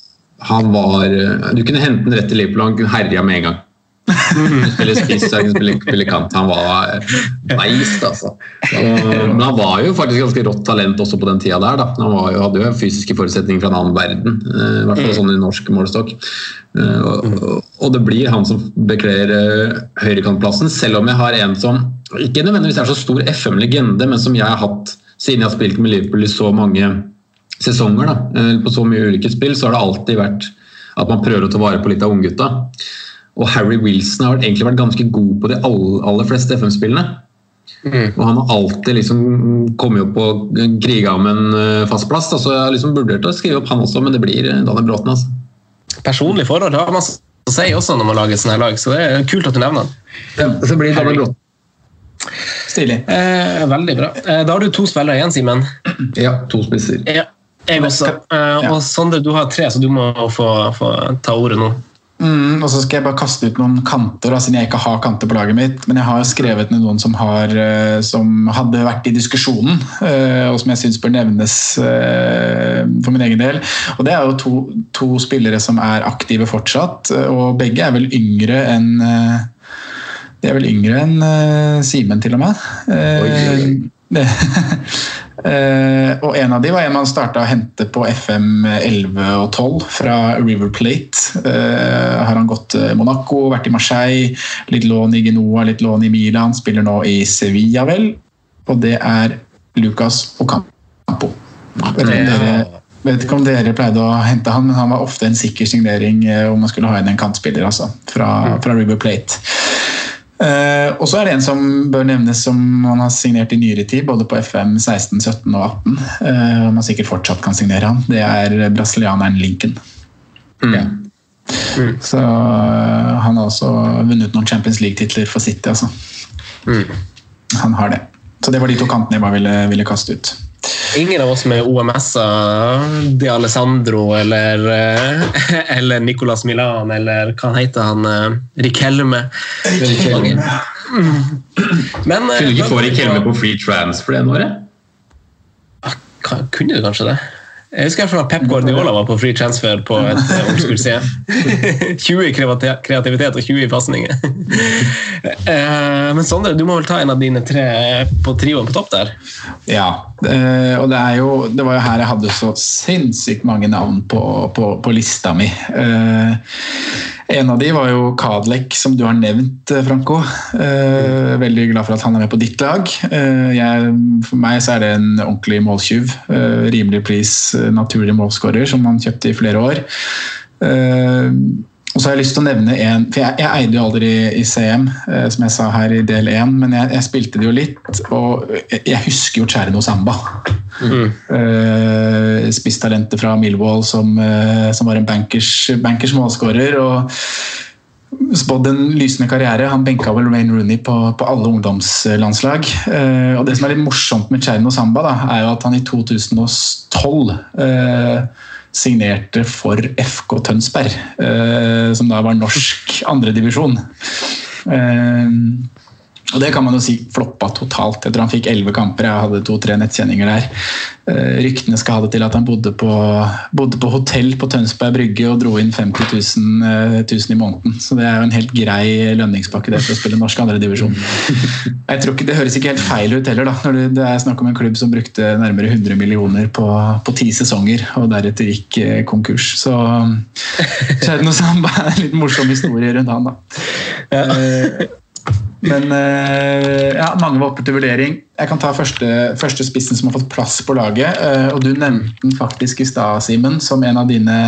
han var eh, Du kunne hente den rett til Liverpool, han kunne herja med en gang. Han spiller spiss, han kunne spille, spille kant. Han var eh, beist, altså. Men han var jo faktisk ganske rått talent også på den tida der. Da. Han var jo, hadde jo fysiske forutsetninger fra en annen verden, eh, i hvert fall sånn i norsk målestokk. Eh, Og, det blir han som bekler eh, høyrekantplassen, selv om jeg har en som ikke nødvendigvis er så stor FM-legende, men som jeg har hatt siden jeg har spilt med Liverpool i så mange sesonger, da, eh, på så mye ulike spill, så har det alltid vært at man prøver å ta vare på litt av unggutta. Og Harry Wilson har egentlig vært ganske god på de aller, aller fleste FM-spillene. Og han har alltid liksom kommet opp og kriga om en eh, fast plass. Da, så jeg har liksom vurdert å skrive opp han også, men det blir eh, Daniel Bråten. Altså. Personlig forhold har man å si også når man lager sånne lag, så det er kult at du nevner ja, så blir Daniel Bråten. Stilig. Eh, veldig bra. Eh, da har du to spillere igjen, Simen. Ja, to spisser. Ja, jeg også. Eh, og Sondre, du har tre, så du må få, få ta ordet nå. Mm, og så skal jeg bare kaste ut noen kanter, da, siden jeg ikke har kanter på laget mitt. Men jeg har skrevet ned noen som, har, eh, som hadde vært i diskusjonen, eh, og som jeg syns bør nevnes eh, for min egen del. Og Det er jo to, to spillere som er aktive fortsatt, og begge er vel yngre enn De er vel yngre enn Simen, til og med. Eh, Eh, og en av de var en man starta å hente på FM 11 og 12 fra River Plate. Eh, har han gått Monaco, vært i Marseille, litt lån i Genoa, litt lån i Milan. Spiller nå i Sevilla, vel. Og det er Lucas Ocampo. Dere, vet ikke om dere pleide å hente han, men han var ofte en sikker signering eh, om man skulle ha inn en kantspiller altså, fra, fra River Plate. Eh, og så er det en som bør nevnes som han har signert i nyere tid, både på FM 16, 17 og 18. Uh, og man sikkert fortsatt kan signere han. Det er brasilianeren Lincoln. Så uh, han har også vunnet noen Champions League-titler for City, altså. Han har det. Så det var de to kantene jeg bare ville, ville kaste ut. Ingen av oss med OMS-er, De Alessandro eller, eh, eller Nicolas Milan eller hva han heter han? Rik Helme. Rik Helme. Men eh, Kunne du ikke få Rik Helme på free transfer det året? Kunne du kanskje det? Jeg husker i hvert fall at Pep Guardiola var på free transfer på et eh, ungdomsskoleserie. 20 i kreativitet og 20 i pasninger. Eh, Men Sondre, du må vel ta en av dine tre på trioen på topp der? Ja, eh, og det jo Det var jo her jeg hadde så sinnssykt mange navn på, på, på lista mi. En av de var jo Kadlek, som du har nevnt, eh, Franco. Eh, veldig glad for at han er med på ditt lag. Eh, jeg, for meg så er det en ordentlig måltyv. Eh, rimelig pris, eh, naturlig målskårer, som han kjøpte i flere år. Eh, og så har jeg lyst til å nevne en, for Jeg, jeg eide jo aldri i CM, eh, som jeg sa her i del én, men jeg, jeg spilte det jo litt. Og jeg, jeg husker jo Cherno Samba. Eh, Spisstalentet fra Millwall som, eh, som var en bankers, bankers målskårer. og spådd en lysende karriere. Han benka vel Wayne Rooney på, på alle ungdomslandslag. Eh, og Det som er litt morsomt med Cherno Samba, da, er jo at han i 2012 eh, signerte for FK Tønsberg, eh, som da var norsk andredivisjon. Eh, og det kan man jo si floppa totalt. Jeg tror han fikk elleve kamper. Jeg hadde to-tre nettkjenninger der. Eh, ryktene skal ha det til at han bodde på, bodde på hotell på Tønsberg Brygge og dro inn 50 000, 000, i måneden. Så det er jo en helt grei lønningspakke det for å spille norsk andredivisjon. Det høres ikke helt feil ut heller, da, når det, er snakk om en klubb som brukte nærmere 100 millioner på, på ti sesonger, og deretter gikk eh, konkurs. Så skjedde noe sånt. er en litt morsom historie rundt han, da. Eh, men eh, ja, mange var oppe til vurdering. Jeg kan ta første, første spissen som har fått plass på laget. eh, og Du nevnte den faktisk i stad, Simen, som en av dine,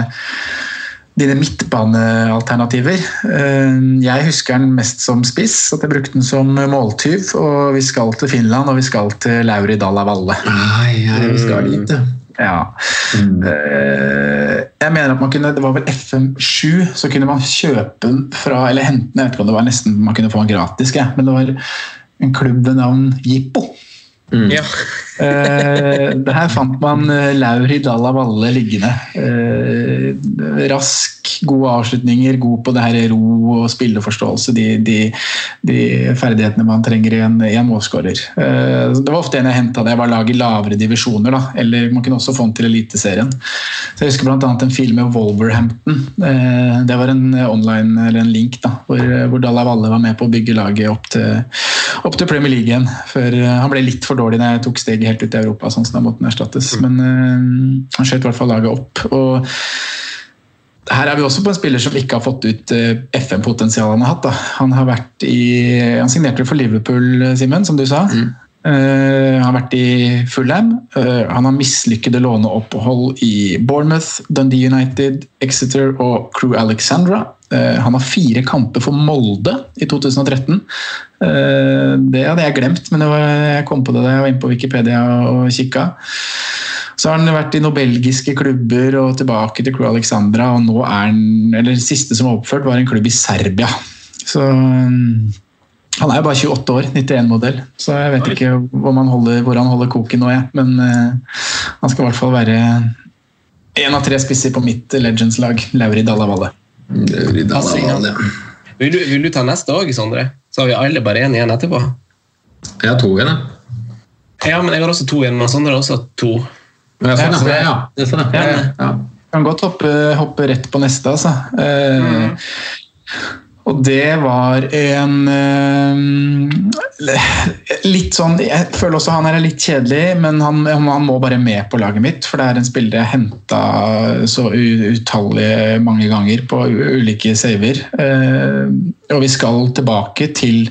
dine midtbanealternativer. Eh, Jeg husker den mest som spiss, at jeg brukte den som måltyv. Og vi skal til Finland, og vi skal til Lauri Dalla Valle. Nei, ai, vi skal dit, ja. Ja. Eh, Jeg mener at man kunne, Det var vel FM7, så kunne man kjøpe den fra Eller hente den, jeg vet ikke om det var nesten man kunne få den gratis, men det var en klubb ved navn Jippo. Ja. Eh, det her fant man laur Lauri Dalla Valle liggende. Eh, rask, gode avslutninger, god på det her ro og spilleforståelse. De, de, de ferdighetene man trenger i en, i en målskårer. Eh, det var ofte en jeg henta da jeg var lag i lavere divisjoner. Da. Eller man kunne også få den til Eliteserien. Så Jeg husker bl.a. en film med Wolverhampton. Eh, det var en online, eller en link da, hvor, hvor Dalla Valle var med på å bygge laget opp til, opp til Premier League igjen. Før eh, han ble litt for dårlig da jeg tok steget helt ut i Europa, sånn som da måtte han erstattes. Men eh, han skjøt i hvert fall laget opp. og her er vi også på en spiller som ikke har fått ut eh, FM-potensialet han har hatt. Da. Han har vært i, han signerte for Liverpool, Simen, som du sa. Eh, han har vært i Fulham. Uh, han har mislykkede låneopphold i Bournemouth, Dundee United, Exeter og Crew Alexandra. Eh, han har fire kamper for Molde i 2013. Eh, det hadde jeg glemt, men var, jeg kom på det da jeg var inne på Wikipedia og kikka. Så har han vært i noen belgiske klubber og tilbake til Crew Alexandra. Og nå er han, eller det siste som var oppført, var en klubb i Serbia. Så mm, han er jo bare 28 år, 91-modell. Så jeg vet ikke hvor, man holder, hvor han holder koken nå, jeg. Men uh, han skal i hvert fall være en av tre spisser på mitt Legends-lag. Lauri Dalla Valle. Lauri Dalla Valle. Vil, du, vil du ta neste òg, Sondre? Så har vi alle bare én igjen etterpå. Jeg har to igjen, jeg. Ja, men jeg har også to igjen, Men Sondre har også to. Ja, sånn, så ja. det- ja, det sånn, ja. Ja, ja. Kan godt hoppe, hoppe rett på neste, altså. Eh, Og det var en eh, Litt sånn Jeg føler også han her er litt kjedelig, men han, han må bare med på laget mitt. For det er en spiller jeg henta så utallige mange ganger på ulike saver. Eh, og vi skal tilbake til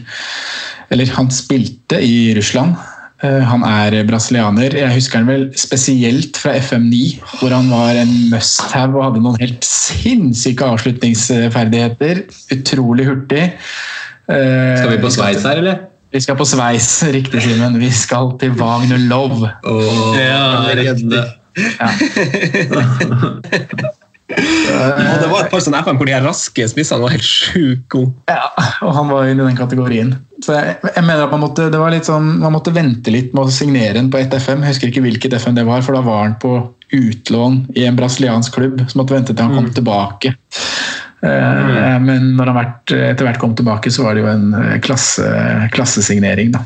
Eller han spilte i Russland. Eh, Han er brasilianer. Jeg husker han vel spesielt fra FM9, hvor han var en must-have og hadde noen helt sinnssyke avslutningsferdigheter. Utrolig hurtig. Eh, Skal vi på Sveits her, eller? Vi skal på Sveis, riktig Simen. Vi skal til Wagner Love. ja, riktig. Og det var et par sånne FM hvor de raske spissene var helt sjukt gode. Ja, og han var i den kategorien. Så jeg, jeg mener at man måtte, det var litt sånn, man måtte vente litt med å signere den på ett FM. Jeg husker ikke hvilket FM det var, for da var han på utlån i en brasiliansk klubb. Så måtte vente til han kom tilbake. Eh, Men når han vært, etter hvert kom tilbake, så var det jo en eh, klasse, klassesignering. da.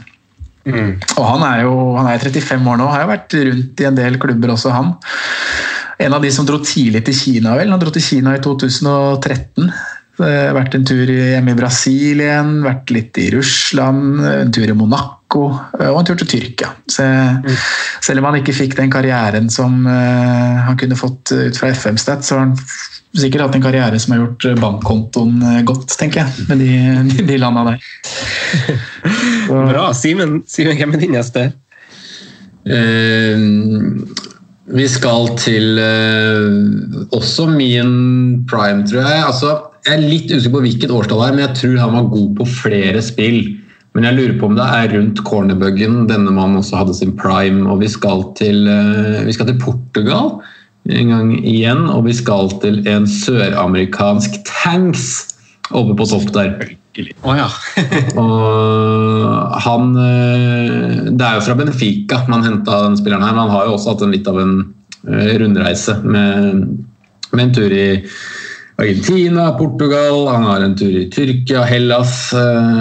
Og han er jo han er 35 år nå, har jo vært rundt i en del klubber også, han. En av de som dro tidlig til Kina, vel. Han dro til Kina i 2013. Eh, Vært en tur hjemme i Brasil igjen, vært litt i Russland, en tur i Monaco eh, og en tur til Tyrkia. Så, Selv om han ikke fikk den karrieren som eh, han kunne fått ut fra FM-stat, så har han sikkert hatt en karriere som har gjort bankkontoen eh, godt, tenker jeg, med de, de landa der. Bra. Simen, Simen, hvem er din neste? Uh, vi skal til uh, også min prime, tror jeg. Altså, jeg er litt usikker på hvilket årstall det er, men jeg tror han var god på flere spill. Men jeg lurer på om det er rundt cornerbuggen denne mannen også hadde sin prime. Og vi skal til, eh, vi skal til Portugal en gang igjen, og vi skal til en søramerikansk tanks oppe på topp der. Oh, ja. og han eh, Det er jo fra Benfica man henta den spilleren her, men han har jo også hatt en litt av en eh, rundreise med, med en tur i Argentina, Portugal, han har en tur i Tyrkia, Hellas. eh,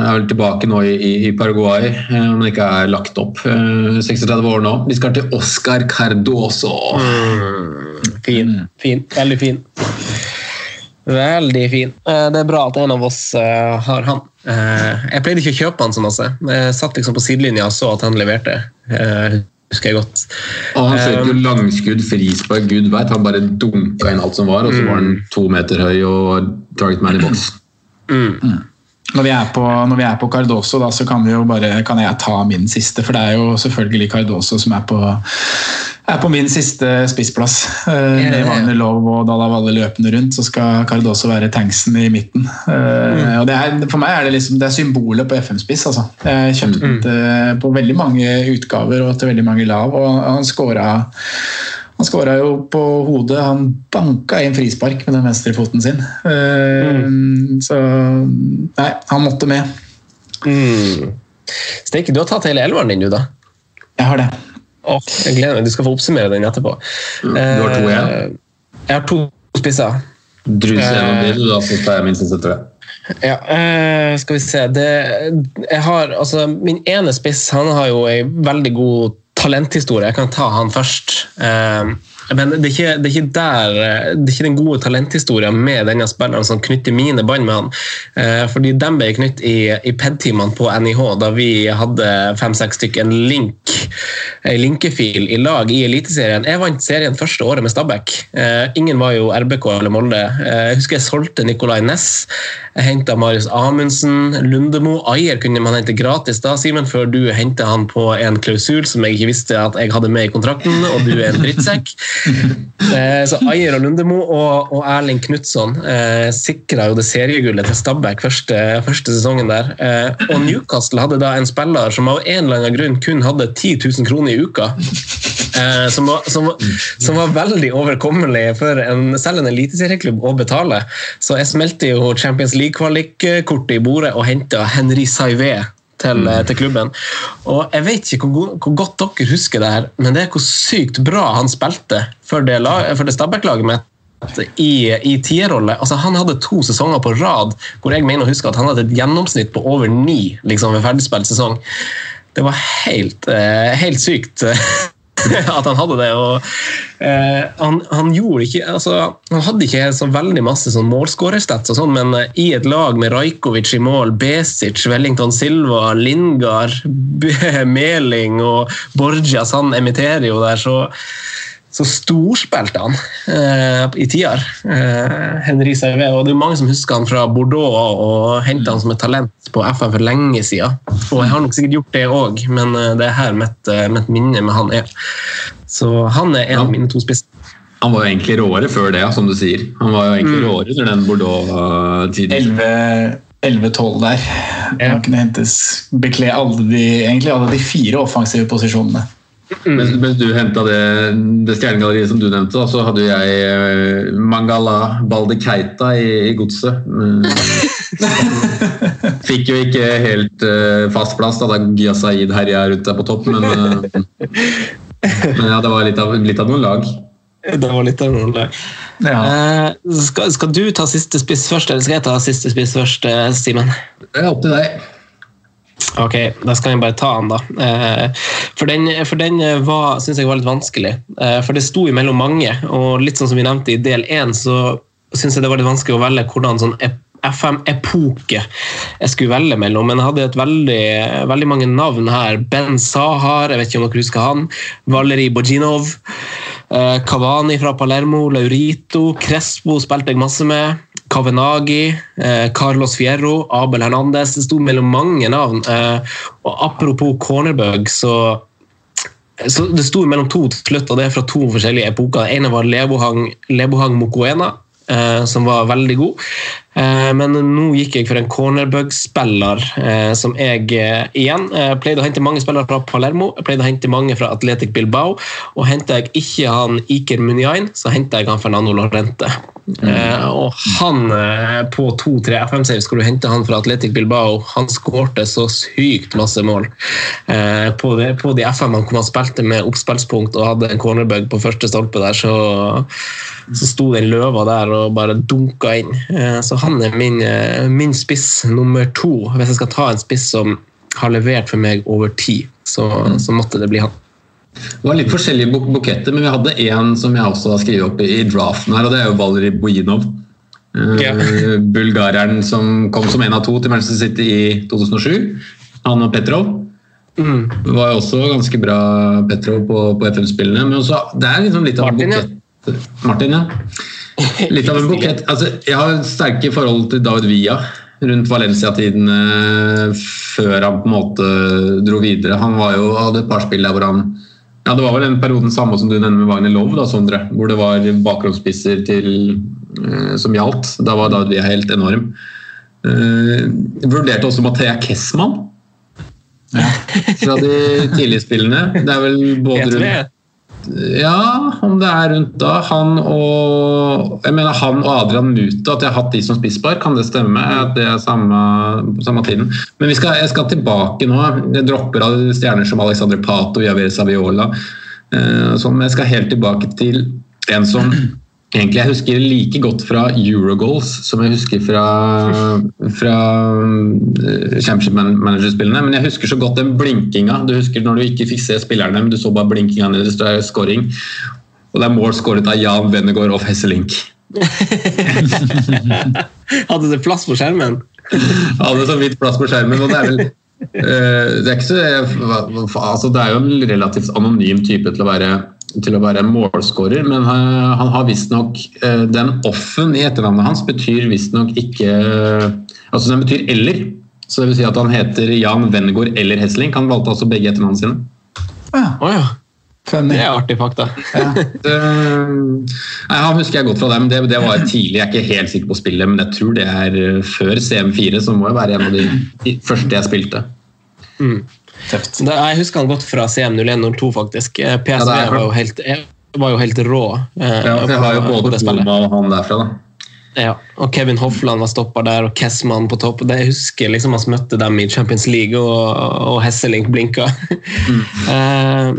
Er vel tilbake nå i, i Paraguay, eh, om han ikke er lagt opp. Eh, 36 år nå. Vi skal til Oscar Cardoso. Mm, fin. fin. Veldig fin. Veldig fin. Eh, Det er bra at en av oss eh, har han. Eh, Jeg pleide ikke å kjøpe han så masse. Jeg satt liksom på sidelinja og så at han leverte. Husker jeg godt. Og han skjøt jo Um, langskudd, frispark, gud veit. Han bare dunka inn alt som var, og så var han to meter høy og target man i boks. mm. Når vi er på, når vi er på Cardoso, da, så kan, bare, kan jeg ta min siste. For det er jo selvfølgelig Cardoso som er på, er på min siste spissplass. Eh, Ja. Med Wagner Love og Dalavalle løpende rundt, så skal Cardoso være tanksen i midten. Eh, Mm. og det er, for meg er det liksom, det er symbolet på FM-spiss. Altså. Jeg kjøpte Mm. den til- på veldig mange utgaver og til veldig mange lav, og han skåra han skåra jo på hodet. Han banka inn frispark med den venstrefoten sin. Mm. Så nei, han måtte med. Mm. Steike, du har tatt hele elveren din, du, da? Jeg har det. Oh, jeg gleder meg. Du skal få oppsummere den etterpå. Du har to igjen? Eh, Jeg har to spisser. Drus gjennom Eh. det, da så tar jeg min siste, tror jeg. Ja, eh, skal vi se det, jeg har, altså, Min ene spiss han har jo ei veldig god talenthistorie. Jeg kan ta han først. Eh, men det er, ikke, det, er ikke der, det er ikke den gode talenthistorien med denne spilleren som knytter mine bånd med han. Eh, fordi de ble knytt i, i PED-timene på NIH, da vi hadde fem-seks stykker en link, en linkefil i lag i Eliteserien. Jeg vant serien første året med Stabæk. Eh, ingen var jo RBK eller Molde. Eh, jeg husker jeg solgte Nicolay Næss. Jeg henta Marius Amundsen, Lundemo. Ayer kunne man hente gratis da, Simen, før du henta han på en klausul som jeg ikke visste at jeg hadde med i kontrakten, og du er en drittsekk. Eh, så Ayer og Lundemo og, og Erling Knutson eh, sikra jo det seriegullet til Stabæk første, første sesongen der. Eh, og Newcastle hadde da en spiller som av en eller annen grunn kun hadde 10 000 kroner i uka. Eh, som, var, som, som var veldig overkommelig for en, selv en eliteserieklubb å betale. Så jeg smelte jo Champions League-kvalikkortet i bordet og henta Henry Saivé til, eh, til klubben. Og Jeg vet ikke hvor, hvor godt dere husker det her, men det er hvor sykt bra han spilte for det, for det Stabæk-laget mitt i, i tierrolle. Altså, han hadde to sesonger på rad hvor jeg mener å huske at han hadde et gjennomsnitt på over ni liksom, ved ferdigspilt sesong. Det var helt, eh, helt sykt at han hadde det. og eh, han, han gjorde ikke altså, Han hadde ikke så veldig masse sånn målskårerstats, og sånn, men eh, i et lag med Rajkovic i mål, Besic, Wellington Silva, Lingard, Meling og Borgias, han emitterer jo der, så så storspilte han eh, i tider. Eh, Henry Servé. Og det er mange som husker han fra Bordeaux og, hentet henta han som et talent på FM for lenge siden. Og jeg har nok sikkert gjort det òg, men eh, det er her mitt, eh, mitt minne med han er. Så han er en av mine to spisser. Han var jo egentlig råere før det, som du sier. Han var jo egentlig råere under den Bordeaux-tiden. 11-12 der. Han kunne hentes bekle alle de, egentlig alle de fire offensive posisjonene. Mens, mens du henta det, det stjernegalleriet som du nevnte, så hadde jeg eh, Mangala Balde Keita i, i godset. Mm. Fikk jo ikke helt eh, fast plass da, da Gia Saeed herja rundt der på topp, men, eh, men ja, det var litt av, litt av noen lag. Det var litt av noen lag. Eh, skal, skal du ta siste spiss først, eller skal jeg ta siste spiss først, Simen? Det er opp til deg. Ok, da skal jeg bare ta den, da. Eh, For den, for den var, synes jeg var litt vanskelig. Eh, For det sto imellom mange, og litt sånn som vi nevnte i del én, så syns jeg det var litt vanskelig å velge hvordan sånn FM-epoke jeg skulle velge mellom, men jeg hadde et veldig, veldig mange navn her. Ben Sahar, jeg vet ikke om dere husker han. Valeri Bojinov. Kavani fra Palermo, Laurito, Crespo spilte jeg masse med. Kavenagi, eh, Carlos Fierro, Abel Hernandez. Det sto mellom mange navn. Eh, og apropos cornerbug, så så Det sto mellom to til slutt, og det er fra to forskjellige epoker. Den ene var Lebohang, Lebohang Mokoena, eh, som var veldig god. Eh, men nå gikk jeg for en cornerbug-spiller eh, som jeg eh, igjen pleide å hente mange spillere fra Palermo. Jeg pleide å hente mange fra Atletic Bilbao. Og henta jeg ikke han Iker Muniain, så henta jeg han Fernando Lorente. Mm. og han på 2-3 FM-save skal du hente han fra Atletic Bilbao. Han skårte så sykt masse mål på, de FM-ene hvor han spilte med oppspillspunkt og hadde en cornerbug på første stolpe der, så, så sto den løva der og bare dunka inn. Så han er min, eh, min spiss nummer to. Hvis jeg skal ta en spiss som har levert for meg over tid, så, så måtte det bli han. Det var litt forskjellige buk buketter, men vi hadde én som jeg også har skrevet opp i draften her, og det er jo Valeri Bojinov. Uh, Bulgareren som kom som en av to til Manchester City i 2007. Han og Petrov. Mm. Var jo også ganske bra Petrov på, på FM-spillene. Men også, det er liksom litt av en Martin, bukett. Martin, ja. Litt av en bukett. Altså, jeg har sterke forhold til David Villa rundt Valencia-tiden eh, før han på en måte dro videre. Han var jo, hadde et par spill der hvor han ja, Det var vel den perioden samme som du nevner med Wagner Love, da, Sondre, hvor det var bakgrunnsspisser til, eh, som gjaldt. Da var David Villa helt enorm. Uh, vurderte også Mathea Kessmann fra de tidlige spillene. Det er vel både rundt ja, om det er rundt da. Han og jeg mener han og Adrian Muta, at jeg har hatt de som spisspar, kan det stemme? At det er samme, samme tiden? Men vi skal, jeg skal tilbake nå. Jeg dropper av stjerner som Alexandre Pato, Javier Saviola. Eh, sånn, men jeg skal helt tilbake til en som egentlig jeg husker like godt fra Eurogoals som jeg husker fra, fra eh, Championship Manager-spillene. Men jeg husker så godt den blinkinga. Du husker når du ikke fikk se spillerne, men du så bare blinkinga deres det står scoring. Og det er mål skåret av Jan Wennegård og Hesselink. Hadde det plass på skjermen? Hadde så vidt plass på skjermen. og det er vel eh, det er, ikke så, altså det er jo en relativt anonym type til å være, til å være målskårer, men eh, han har visstnok uh, Den offen i etternavnet hans betyr visstnok ikke Altså den betyr eller. Så det vil si at han heter Jan Wengård eller Hesling. Han valgte altså begge etternavnene sine. Ja, oh ja. funny. Det er artig fakta. Ja. nei, han husker jeg godt fra dem. Det, det var tidlig. Jeg er ikke helt sikker på spillet, men jeg tror det er eh, før CM4, så må jo være en av de de første jeg spilte. Tøft. Da, jeg husker han godt fra CM01-02, faktisk. Eh, PSV Ja, var, jo helt, var jo helt rå. eh, Ja, for jeg har jo både. Boma og han derfra, da. Ja, og Kevin Hoffland var stoppa der, og Kessmann på topp. Det, jeg husker liksom han møtte dem i Champions League, og, og Hesselink blinka. Eh,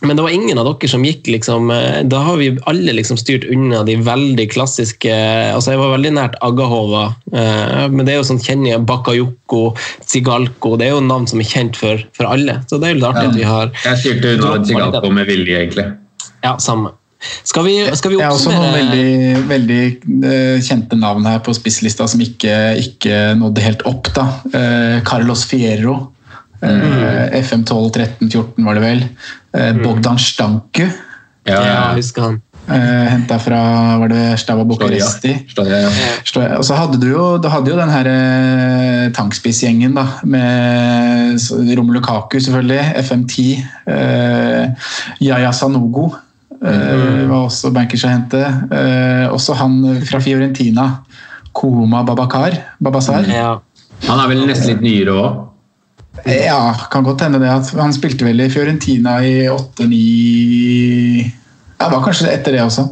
men det var ingen av dere som gikk liksom eh, Da har vi alle liksom styrt unna de veldig klassiske altså Jeg var veldig nært Agahova, eh, men det er jo sånn kjenner jeg Bakayoko, Tsigalko Det er jo navn som er kjent for, for alle. Så det er jo litt artig at vi har Jeg styrte unna Tsigalko med vilje, egentlig. Ja, samme. Skal vi, skal vi Det er også noen veldig, veldig eh, kjente navn her på spisslista som ikke, ikke nådde helt opp. da. Eh, Carlos Fierro. Eh, FM 12, 13, 14 var det vel. Eh, Bogdan Stanku. Ja, jeg husker han. Uh, Henta fra var det Stava Bucuresti. Ja. Og så hadde du jo, du hadde jo den her uh, tankspissgjengen da, med Romelu Kaku, selvfølgelig, FM10, Uh, Yaya Sanogo eh, var også bankers å hente. Uh, også han fra Fiorentina, Koma Babakar, Babasar. Ja. Han er vel nesten litt nyere òg. Ja, kan godt hende det. at Han spilte vel i Fiorentina i 8-9 Ja, var kanskje etter det også.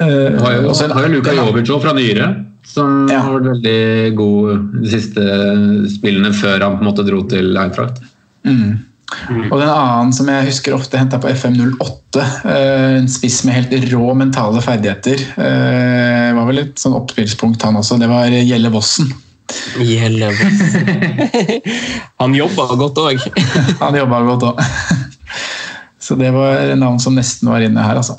Eh, Har jo, har jo Luka Jovic fra nyere, som Ja. har vært veldig god de siste spillene før han på en måte dro til Eintracht. Mm. Og den annen som jeg husker ofte henta på FM08, eh, en spiss med helt rå mentale ferdigheter, uh, var vel et sånn oppspillspunkt han også, det var Gjelle Vossen. Gjelle Han jobba godt òg. Han jobba godt òg. Så det var navn som nesten var inne her, altså.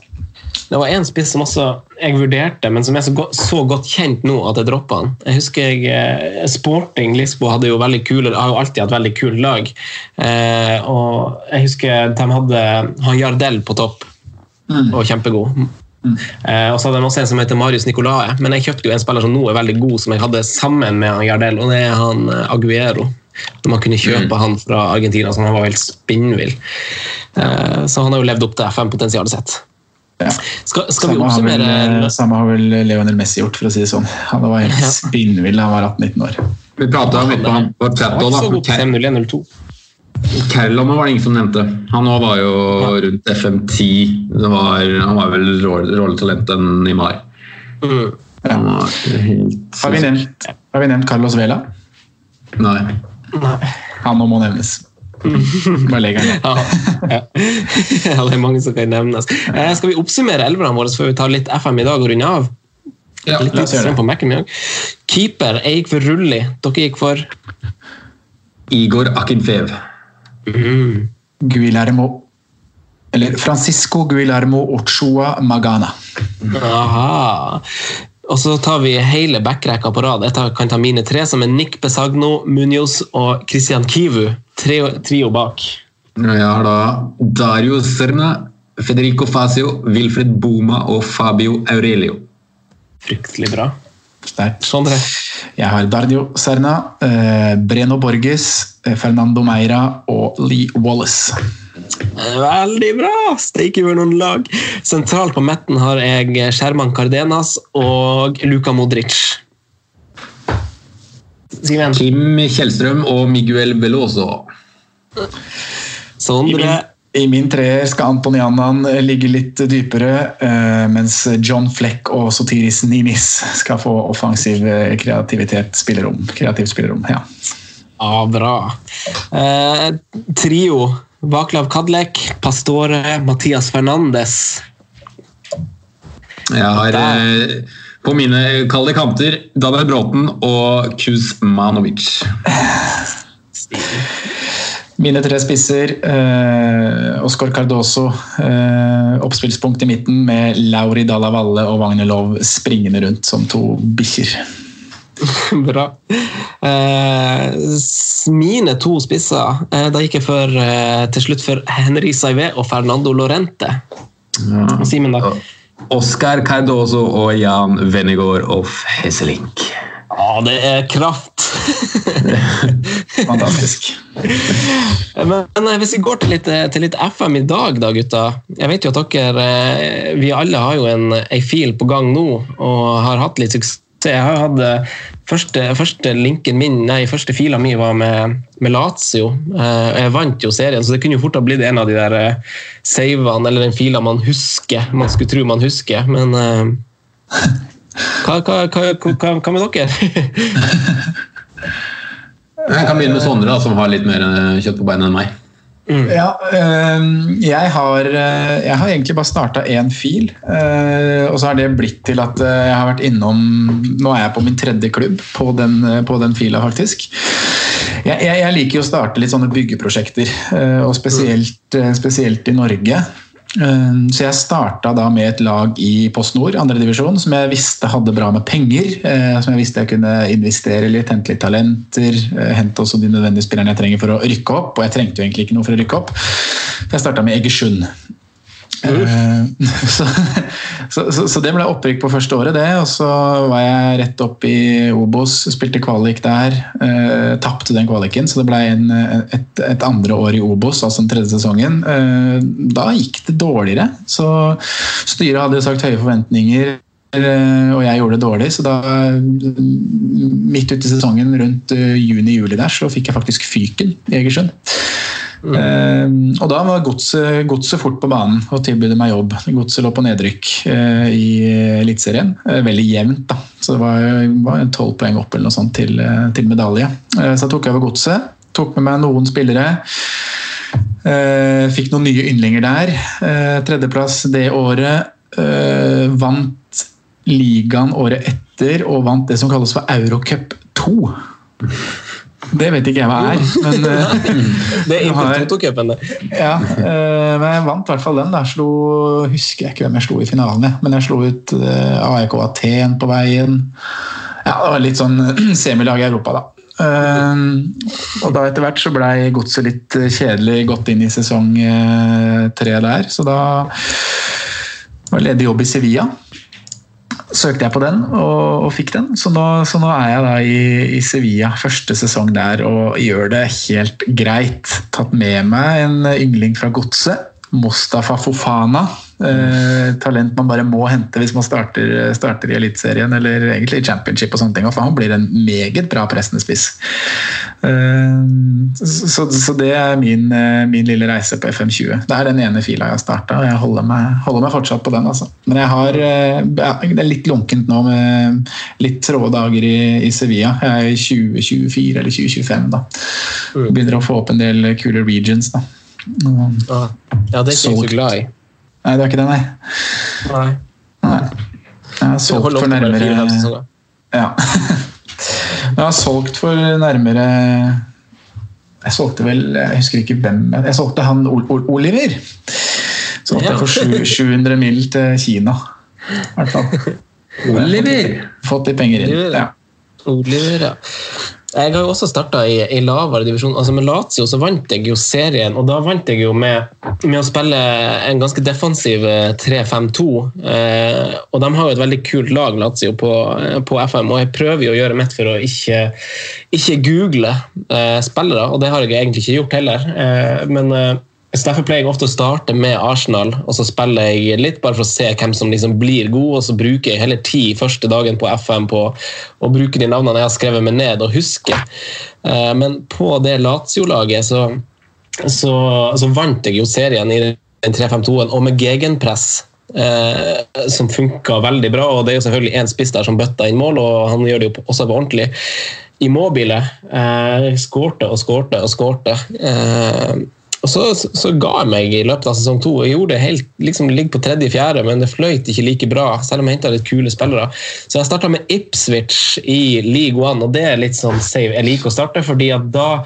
det var en spiss som også jeg vurderte, men som er så godt, så godt kjent nå at jeg droppa han. Jeg husker jeg, eh, Sporting Lisboa hadde jo veldig kule, har jo alltid hatt veldig kule lag. Eh, og jeg husker de hadde han Jardel på topp, og kjempegod. Eh, og så hadde de også en som heter Marius Nicolae, men jeg kjøpte jo en spiller som nå er veldig god, som jeg hadde sammen med han Jardel, og det er han eh, Aguero. Når man kunne kjøpe han fra Argentina, så han var helt spinnvill. Eh, så han har jo levd opp til FM-potensialet sitt. Skal, skal vi Samme har, vel, oppsummere samme har vel Leonel Messi gjort, for å si det sånn. Han var helt spinnvill da han var 18-19 år. Vi prata litt om han på chat Han var ikke så òg, god på da. 5-0-1-0-2. Var det ingen som nevnte. Han òg var jo rundt FM10. Var, han var vel rolletalenten i enn Neymar. Mm. Ja. helt Har vi nevnt, har vi nevnt Carlos Vela? Nei. Han må nevnes. Bare legg den ned. Ja, ja. ja, det er mange som kan nevnes. Eh, skal vi oppsummere elverne våre før vi tar litt FM i dag og runder av? Ja, litt la oss gjøre det. Keeper, jeg gikk for Rulli. Dere gikk for Igor Akinfev. Guillermo Eller Francisco Guillermo Ochoa Magana. Aha. Og så tar vi hele backrekka på rad. Jeg tar, kan ta mine tre, som er Nick Besagno, Munoz og Christian Kivu. Trio, trio bak. Jeg har da Dario Serna, Federico Fasio, Wilfred Boma og Fabio Aurelio. Fryktelig bra. Sterkt. Sondre? Jeg har Dardio Serna, eh, Breno Borges, eh, Fernando Meira og Lee Wallace. Veldig bra! Steike over noen lag. Sentralt på midten har jeg Sherman Cardenas og Luka Modric. Kim Kjellstrøm og Miguel Veloso. Sondre? I min treer skal Antonianan ligge litt dypere, eh, mens John Fleck og Sotiris Ninis skal få offensiv eh, kreativitet, spillerom. Kreativt spillerom, ja. Ja, bra. Eh, trio. Vaklav Kadlek, Pastore, Mathias Fernandes. Jeg har eh, på mine kalde kanter Daniel Bråten og Kuzmanovic. Mine tre spisser, eh, Oscar Cardoso, eh, oppspillspunkt i midten med Lauri Dalla Valle og Wagner Lov springende rundt som to bikkjer. Bra. Eh, mine to spisser, eh, da gikk jeg for, eh, til slutt for Henri Saivé og Fernando Lorente. Og Simen, da? Oscar Cardoso og Jan Venegård of Hesselink. Ja, det er kraft! Fantastisk. Men eh, hvis vi går til litt, eh, til litt FM i dag, da, gutta. Jeg vet jo at dere eh, Vi alle har jo en, en fil på gang nå og har hatt litt suksess. Jeg har hatt første, første linken min, nei, første fila mi var med, med Lazio. Og Jeg vant jo serien, så det kunne jo fort ha blitt en av de der eh, savene eller den fila man husker. Man skulle tro man husker, men hva, hva, hva, hva med dere? Jeg kan begynne med Sondre, som har litt mer eh, kjøtt på beina enn meg. Ja, eh, jeg har, eh, jeg har egentlig bare starta én fil. eh, og så har det blitt til at jeg har vært innom Nå er jeg på min tredje klubb på den, på den fila, faktisk. Jeg, jeg, jeg liker jo å starte litt sånne byggeprosjekter, og spesielt, spesielt i Norge. Eh, Så jeg starta da med et lag i Post Nord, andredivisjon, som jeg visste hadde bra med penger. eh, Som jeg visste jeg kunne investere litt, hente litt talenter, eh, hente også de nødvendige spillerne jeg trenger for å rykke opp. Og jeg trengte jo egentlig ikke noe for å rykke opp. Så jeg starta med Egersund. Eh, Så, så, så, det ble opprykk på første året, det. Og så var jeg rett opp i Obos, spilte kvalik der. Eh, Tapte den kvaliken, så det ble en, et, et andre år i Obos, altså den tredje sesongen. Eh, da gikk det dårligere. Så styret hadde sagt høye forventninger. eh, Og jeg gjorde det dårlig, så da midt ute i sesongen, rundt eh, juni-juli der, så fikk jeg faktisk fyken i Egersund. Eh, og da var godset, godse fort på banen og tilbød meg jobb. Godset lå på nedrykk eh, i Eliteserien. Eh, veldig jevnt, da. Så det var tolv poeng opp eller noe sånt til, eh, til medalje. Eh, så jeg tok over godset. Tok med meg noen spillere. Eh, fikk noen nye yndlinger der. Tredjeplass det året. Vant ligaen året etter og vant det som kalles for Eurocup 2. Det vet ikke jeg hva er. Men, eh, Det er inntil Toto-cupen, det. Ja, eh, men jeg vant i hvert fall den. Der. Slo, husker jeg ikke hvem jeg slo i finalen, jeg. men jeg slo ut eh, AEK Aten på veien. Ja, det var litt sånn semilag i Europa, da. Og da etter hvert så blei godset litt kjedelig gått inn i sesong tre der, så da var ledig jobb i Sevilla. Søkte jeg på den og, og fikk den, så nå, så nå er jeg da i, i Sevilla første sesong der og gjør det helt greit. Tatt med meg en yngling fra godset, Mustafa Fofana. Eh, talent man bare må hente hvis man starter, starter i Eliteserien eller egentlig i championship. og sånne ting, og Han blir en meget bra pressende spiss. Eh, så, så det er min, eh, min lille reise på FM20. Det er den ene fila jeg har starta, og jeg holder meg, holder meg fortsatt på den. altså. Men jeg har, eh, det er litt lunkent nå med litt tråde dager i, i Sevilla. Jeg er i 2024 eller 2025 da. Begynner å få opp en del kule regions. da. Ah, Ja, det er ikke jeg så glad i. Nei, det er ikke det, nei. Nei. nei. Jeg har solgt for nærmere. Ja. Jeg har solgt for nærmere Jeg solgte vel Jeg husker ikke hvem Jeg solgte han Ol Ol Oliver. Solgte Ja. jeg for 700 mil til Kina. I hvert fall. Oliver! Fått litt penger inn. Oliver. Ja. Oliver, ja. Jeg har jo også starta i, i lavere divisjon. Altså Med Lazio så vant jeg jo serien, og da vant jeg jo med, med å spille en ganske defensiv eh, 3-5-2. Eh, og de har jo et veldig kult lag, Lazio, på, eh, på FM, og jeg prøver jo å gjøre mitt for å ikke, ikke google eh, spillere, og det har jeg egentlig ikke gjort heller. Eh, men eh, så Derfor pleier jeg ofte å starte med Arsenal, og så spiller jeg litt bare for å se hvem som liksom blir god, og så bruker jeg heller tid første dagen på FM på å bruke de navnene jeg har skrevet meg ned og huske. Eh, Men på det Lazio-laget så, så, så vant jeg jo serien i den 3-5-2-en, og med gegenpress. Eh, som funka veldig bra, og det er jo selvfølgelig én spiss der som bøtta inn mål, og han gjør det jo også på ordentlig. Immobile eh, skårte og skårte og skårte. Eh, og så, så, ga jeg meg i løpet av sesong to. Jeg gjorde det helt, liksom ligge på tredje-fjerde, men det fløyt ikke like bra, selv om jeg henta litt kule spillere. Så jeg starta med Ipswich i League One, og det er litt sånn save jeg liker å starte, fordi at da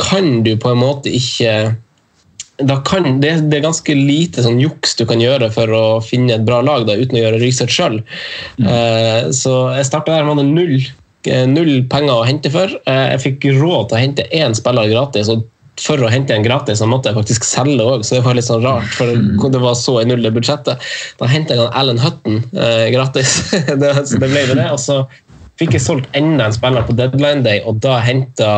kan du på en måte ikke da kan, det, det er ganske lite sånn juks du kan gjøre for å finne et bra lag da, uten å gjøre research sjøl. Eh, så jeg starta der med null, eh, null penger å hente for. Eh, jeg fikk råd til å hente én spiller gratis. og for å hente en gratis så måtte jeg faktisk selge òg, så det var litt sånn rart. for Det var så i null i budsjettet. Da hentet jeg Alan Hutton eh, gratis. det, så det ble det. Og så fikk jeg solgt enda en spiller på deadline day, og da henta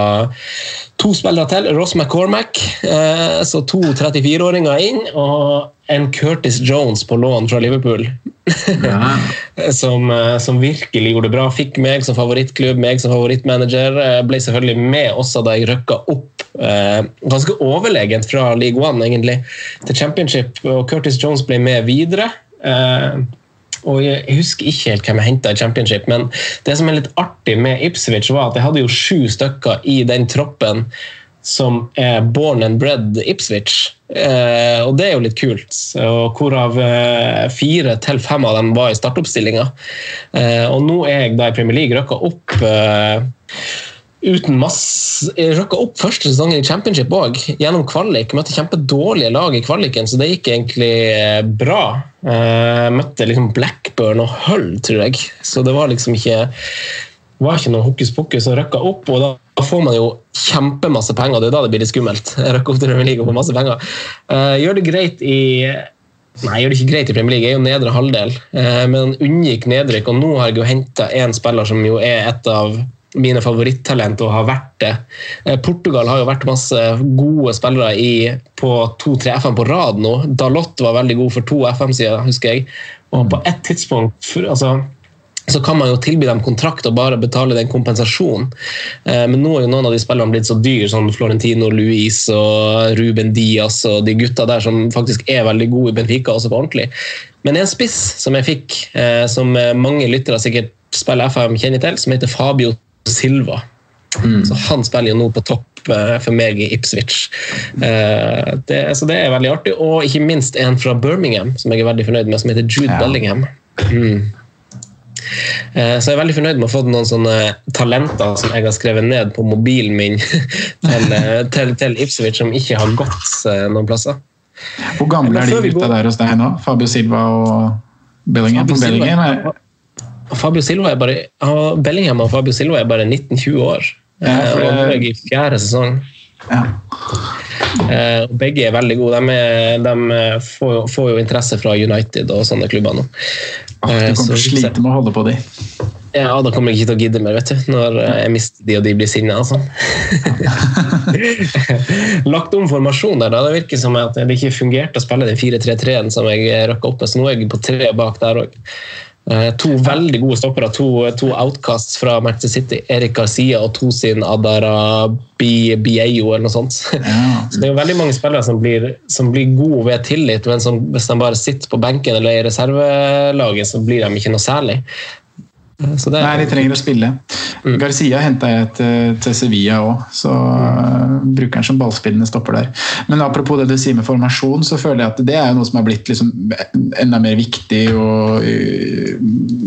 to spillere til. Ross McCormack, eh, så to 34-åringer inn, og en Curtis Jones på lån fra Liverpool. som, eh, som virkelig gjorde det bra. Fikk meg som favorittklubb, meg som favorittmanager. Eh, Ble selvfølgelig med også da jeg røkka opp ganske overlegent fra League One egentlig, til Championship, og Curtis Jones ble med videre. Eh, og jeg husker ikke helt hvem jeg henta i Championship, men det som er litt artig med Ipswich, var at jeg hadde jo sju stykker i den troppen som er born and bred Ipswich. Eh, og det er jo litt kult. Og hvorav eh, fire til fem av dem var i startoppstillinga. Eh, og nå er jeg da i Premier League røkka opp eh, uten masse røkka opp første sesongen i Championship òg, gjennom kvalik. Møtte kjempedårlige lag i kvaliken, så det gikk egentlig eh, bra. Eh, møtte liksom Blackburn og Hull, tror jeg. Så det var liksom ikke var ikke noe hokus pokus og røkka opp. og da får man jo kjempemasse penger. Det er da det blir litt skummelt. Jeg røkker opp til Premier League og får masse penger. Uh, gjør det greit i Nei, gjør det ikke greit i Premier League, jeg er jo nedre halvdel. uh, men unngikk nedrykk, og nå har jeg jo henta en spiller som jo er et av mine favorittalent og har vært det. Eh, Portugal har jo vært masse gode spillere i, på to-tre FM på rad nå. Dalot var veldig god for to FM-sider, husker jeg. Og på ett tidspunkt altså, så kan man jo tilby dem kontrakt og bare betale den kompensasjonen. Eh, Men nå er jo noen av de spillerne blitt så dyr, som Florentino Luis og Ruben Diaz og de gutta der som faktisk er veldig gode i Benfica, også på ordentlig. Men en spiss som jeg fikk, eh, som mange lyttere sikkert spiller FM kjenner til, som heter Fabio Silva. Så han spiller jo nå på topp eh, for meg i Ipswich. Eh, Det, så det er veldig artig. Og ikke minst en fra Birmingham som jeg er veldig fornøyd med, som heter Jude Ja. Bellingham. Mm. Eh, Så jeg er veldig fornøyd med å få noen sånne talenter som jeg har skrevet ned på mobilen min til, eh, til, til Ipswich, som ikke har gått eh, noen plasser. Hvor gamle er de gutta der hos deg nå? Fabio Silva og Bellingham? Fabio Bellingham er, Fabio Silva er bare, Bellingham og Fabio Silva er bare 19-20 år. Ja, Eh, for og nå er jeg i fjerde sesong. ja. Eh, begge er veldig gode. De, er, de får, jo, får jo interesse fra United og sånne klubber nå. Ah, Eh, Du kommer til å slite med å holde på de. Ja, da kommer jeg ikke til å gidde mer, vet du. Når eh, jeg mister de, og de blir sinna. Altså. Lagt om formasjon der, da. Det virker som at det ikke fungerte å spille den 4-3-3-en som jeg røkka opp med, så nå er jeg på tre bak der òg. To veldig gode stoppere, to, to outcasts fra Manchester City. Erik Garcia og Tosin Adara Bieyo eller noe sånt. Så det er jo veldig mange spillere som blir, som blir gode ved tillit, men som, hvis de bare sitter på benken eller i reservelaget, så blir de ikke noe særlig. Så det, Nei, de trenger å spille. Mm. Garcia henta jeg til, til Sevilla òg, så mm. bruker han som ballspillende stopper der. Men apropos det du sier med formasjon, så føler jeg at det er noe som har blitt liksom enda mer viktig jo,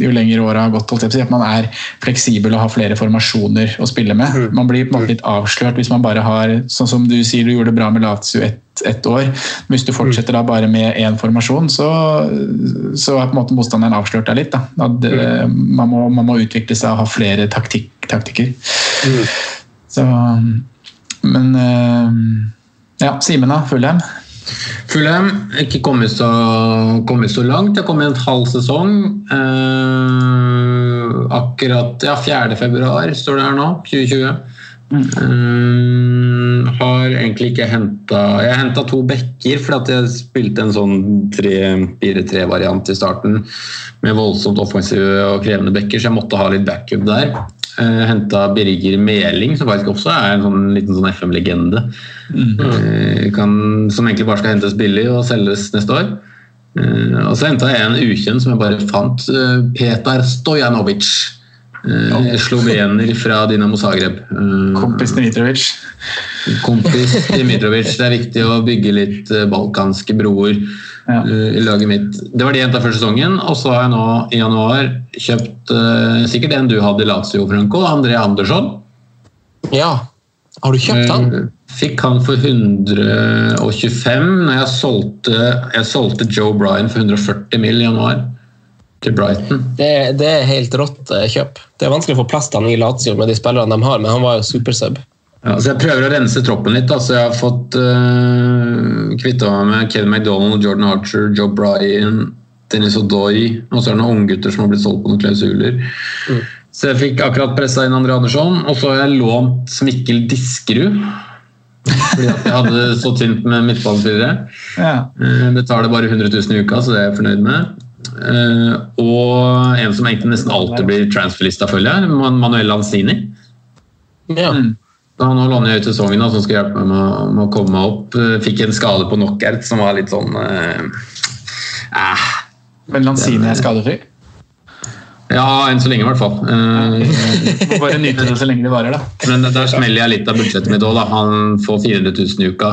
jo lenger året har gått. holdt jeg At man er fleksibel og har flere formasjoner å spille med. Man blir på en måte litt avslørt hvis man bare har sånn som du sier du gjorde det bra med Lazio ett ett år. Men hvis du fortsetter da bare med én formasjon, så, så er på en måte motstanderen avslørt deg litt. Da. At, mm. man, må, man må utvikle seg og ha flere taktik taktikker. Så Men eh, ja, Simen, da? Fulheim? Fulheim ikke kommet så, kommet så langt. Jeg har kommet en halv sesong. Eh, akkurat ja, 4. februar står det her nå, 2020. Eh, har egentlig ikke henta Jeg henta to bekker fordi jeg spilte en sånn 3-4-3-variant i starten med voldsomt offensive og krevende bekker, så jeg måtte ha litt backup der. Uh, henta Birger Meling, som faktisk også er en sånn, liten sånn FM-legende. Eh, kan- som egentlig bare skal hentes billig og selges neste år. Uh, og så henta jeg en ukjent som jeg bare fant. Uh, Petar Stojanovic. Uh, Slovener fra Dinamo Zagreb. Eh, Kompis Dimitrovic. kompis Dimitrovic. Det er viktig å bygge litt eh, balkanske broer Ja. eh, i laget mitt. Det var de jeg henta før sesongen, og så har jeg nå i januar kjøpt eh, sikkert en du hadde i Lazio, Franco, André Andersson. Ja. Har du kjøpt han? Eh, Fikk han for 125 når jeg solgte, jeg solgte Joe Bryan for 140 mill. i januar til Brighton. Det, det er helt rått eh, kjøp. Det er vanskelig å få plass til han i Lazio med de spillerne de har, men han var jo supersub. Ja, så Jeg prøver å rense troppen litt. Altså, jeg har fått uh, kvitta meg med Kevin McDonald, Jordan Archer, Joe Bryan, Dennis O'Doy. Og så er det noen unggutter som har blitt solgt på noen klausuler. Så jeg fikk akkurat pressa inn André Andersson, og så har jeg lånt Mikkel Diskerud. Fordi at jeg hadde så tynt med midtbanespillere. Ja. Uh, Betaler bare 100 000 i uka, så det er jeg fornøyd med. Eh, Og en som egentlig nesten alltid blir transferlista, følger jeg, Man- Manuel Lanzini. Ja. Da nå låner jeg ut sesongen, da, som skal hjelpe meg med, å- med å komme meg opp. Eh, Fikk en skade på knockout som var litt sånn eh, eh, Men Lanzini er skadefri? Ja, enn så lenge i hvert fall. Eh, bare nyte det så lenge det varer, da. Men der smeller jeg litt av budsjettet mitt òg. Han får 400 000 i uka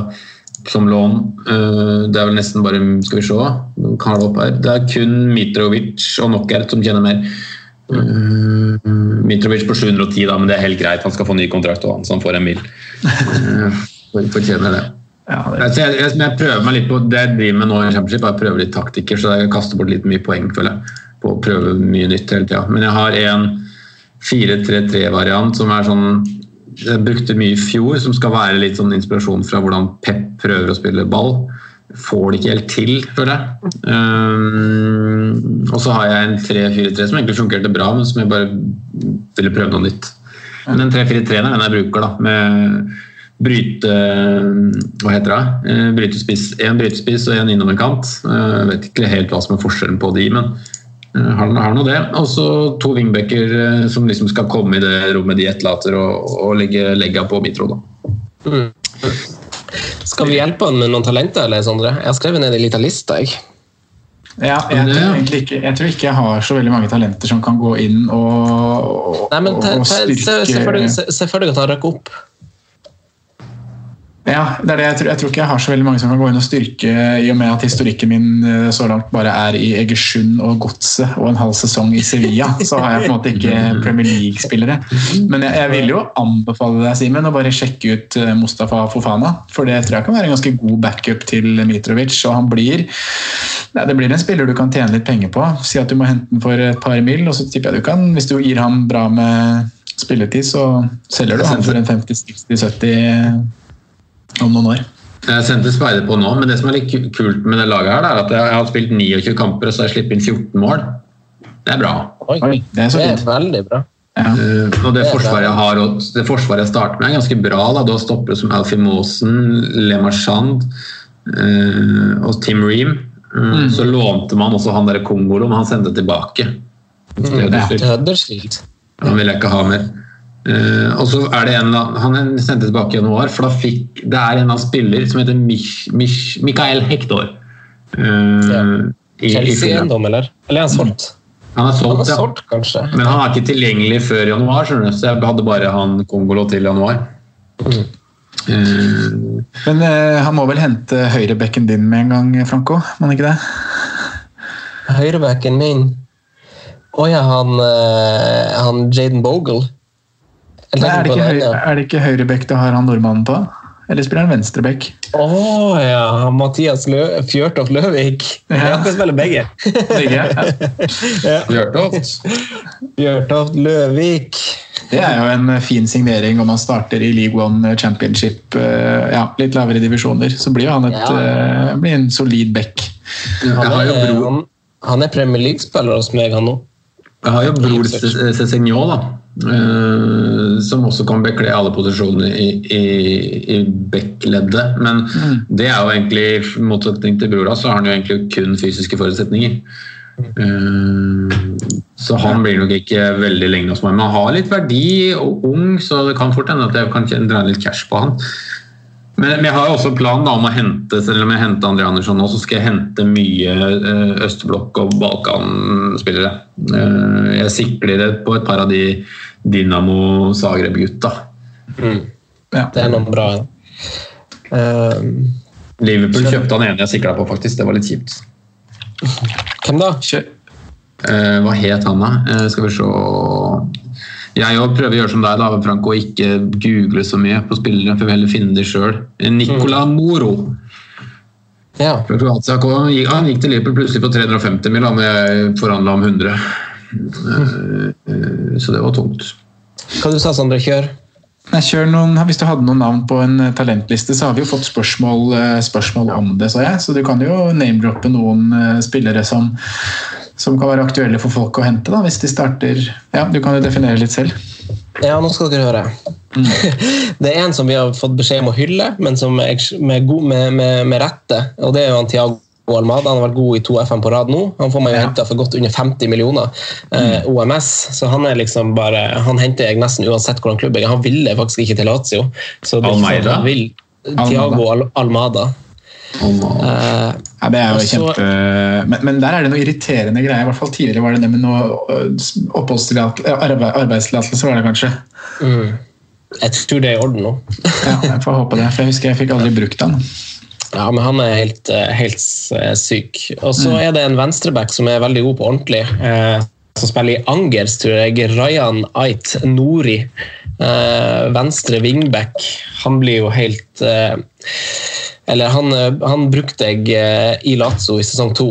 som lån. Eh, Det er vel nesten bare Skal vi se, kan opp her. Det er kun Mitrovic og Knockout som tjener mer. Eh, Mitrovic på 710, da, men det er helt greit. Han skal få ny kontrakt, og han, får en mil. Uh, fortjener det. Ja, det Altså, jeg, jeg, jeg prøver meg litt på det jeg driver med nå i Championship. Jeg prøver litt taktikker, så jeg kaster bort litt mye poeng føler jeg, på å prøve mye nytt hele tida. Men jeg har en 4-3-3-variant som er sånn brukte mye i fjor, som skal være litt sånn inspirasjon fra hvordan Pep prøver å spille ball. Får det ikke helt til, føler jeg. Um, og så har jeg en 3-4-3 som egentlig fungerte bra, men som jeg bare ville prøve noe nytt. Men den 3-4-3-en er den jeg bruker, da. med bryte Hva heter det? Eh, Brytespiss, en brytespiss og innover kant. Eh, Jeg vet ikke helt hva som er forskjellen på de, men eh, har, har nå det. Og så to wingbacker eh, som liksom skal komme i det rommet de etterlater, og, og legge legga på Mitro. da. Skal vi hjelpe han med noen talenter, eller, Sondre? Jeg har skrevet ned en liten liste. jeg. Ja, jeg tror egentlig ikke jeg tror ikke jeg har så veldig mange talenter som kan gå inn og, Nei, men og, te, og te, se, se, for deg, styrke se, se for deg at han røkker opp. Ja, det er det. Jeg, tror, jeg tror ikke jeg har så veldig mange som kan gå inn og styrke, i og med at historikken min eh, så langt bare er i Egersund og Godset og en halv sesong i Sevilla. Så har jeg på en måte ikke Premier League-spillere. Men jeg, jeg vil jo anbefale deg, Simen, å bare sjekke ut eh, Mustafa Fofana. For det tror jeg kan være en ganske god backup til Mitrovic. Og han blir nei, det blir en spiller du kan tjene litt penger på. Si at du må hente den for et par mil, og så tipper jeg du kan, hvis du gir ham bra med spilletid, så selger du han for en 50-60-70 om noen år. Jeg sendte speider på nå, men det som er litt kult med det laget, her, er at jeg har spilt 29 kamper og så har jeg sluppet inn 14 mål. Det er bra. Oi, det er, det er veldig bra. Ja. Uh, og det forsvaret jeg har, det forsvaret jeg starter med, er ganske bra. Da. Du har stoppere som Alfie Maasen, Le Marchand uh, og Tim Ream. Uh, mm. Så lånte man også han der Kongolo, men han sendte tilbake. Mm. Huddersfield. Han ville jeg ikke ha mer. Uh, og så er det en Han sendte tilbake i januar, for da fikk Det er en av spiller som heter Mich, Mich, Mikael Hector. Uh, ja. Chelsea-eiendom, eller? Eller er han solgt? Han er solgt, han er solgt ja. kanskje. Men han er ikke tilgjengelig før januar, skjønner du. så jeg hadde bare han Kongolo til januar. Mm. Uh, Men han må vel hente høyrebekken din med en gang, Franco? Må han ikke det? Høyrebekken min? Å oh, ja, han, han Jaden Bogle. Nei, er, det ikke, høyre, er det ikke høyrebekk du har han nordmannen på? Eller spiller han venstrebekk? Å oh, ja! Mathias Lø Fjørtoft Løvik. Ja. Han kan spille begge. begge? Ja. Fjørtoft. Fjørtoft Løvik. Det er jo en fin signering om han starter i League One Championship, eh, ja, litt lavere divisjoner. Så blir han et, ja. uh, blir en solid back. Han er, han, han er Premier League-spiller hos meg, han nå. Jeg har jo bror Cézinho, da. Uh, som også kan bekle alle posisjoner i, i, i backleddet. Men mm. det er jo egentlig, i motsetning til brora, så har han jo egentlig kun fysiske forutsetninger. Uh, så han blir nok ikke veldig lenge hos meg. Men han har litt verdi og ung, så det kan fort hende at jeg kan dra litt cash på han. Men, jeg har jo også planen om å hente selv om jeg henter André Andersson nå, så skal jeg hente mye uh, østblokk- og Balkan-spillere. jeg sikler det på et par av de Dinamo Zagreb-gutta. Mm. Ja. Det er noen bra. Uh, Liverpool kjøpte han ene jeg sikla på, faktisk. Det var litt kjipt. Hvem da? Uh, hva het han, da? Uh, skal vi se Jeg òg prøver å gjøre som deg, da, Frank, og ikke google så mye på spillere. For vi heller finne de sjøl. Nicola mm. Moro. Ja. Han gikk til Liverpool plutselig på 350 mil, da jeg forhandla om 100. Eh, så det var tungt. Hva du sa Sondre? Kjør. Nei, kjør noen, hvis du hadde noen navn på en eh, talentliste, så har vi jo fått spørsmål, eh, spørsmål om det. Så, jeg. så du kan jo name-droppe noen spillere som, som, kan være aktuelle for folk å hente. Da, hvis de starter Ja, Du kan jo definere litt selv. Ja, nå skal dere høre. Mm. Det er en som vi har fått beskjed om å hylle, men som er med, med, med, med rette. Og det er jo han Tiago Almada. Han har vært god i to FM på rad nå. Han får meg jo ja. henta for godt under 50 millioner eh, mm. OMS. Så han er liksom bare Han henter jeg nesten uansett hvordan klubb jeg er. Han ville faktisk ikke til Lazio. Så det, Almeida? Vil, Tiago Al Almada. Uh, ja, det er jo også, kjempe men, men, der er det noe irriterende greier. I hvert fall Tidligere var det det med noe oppholdstillatelse Arbeidstillatelse var det kanskje. Mm. Jeg tror det er i orden nå. ja, jeg får håpe det, for jeg husker jeg fikk aldri brukt den. Ja, men han er helt, eh, helt eh, syk. Og så mm. er det en venstreback som er veldig god på ordentlig. Eh, som spiller i Angers, tror jeg. Rayan Ait Nori. Eh, venstre wingback. Han blir jo helt eh, eller han, eh, han, brukte jeg i Lazio i sesong to,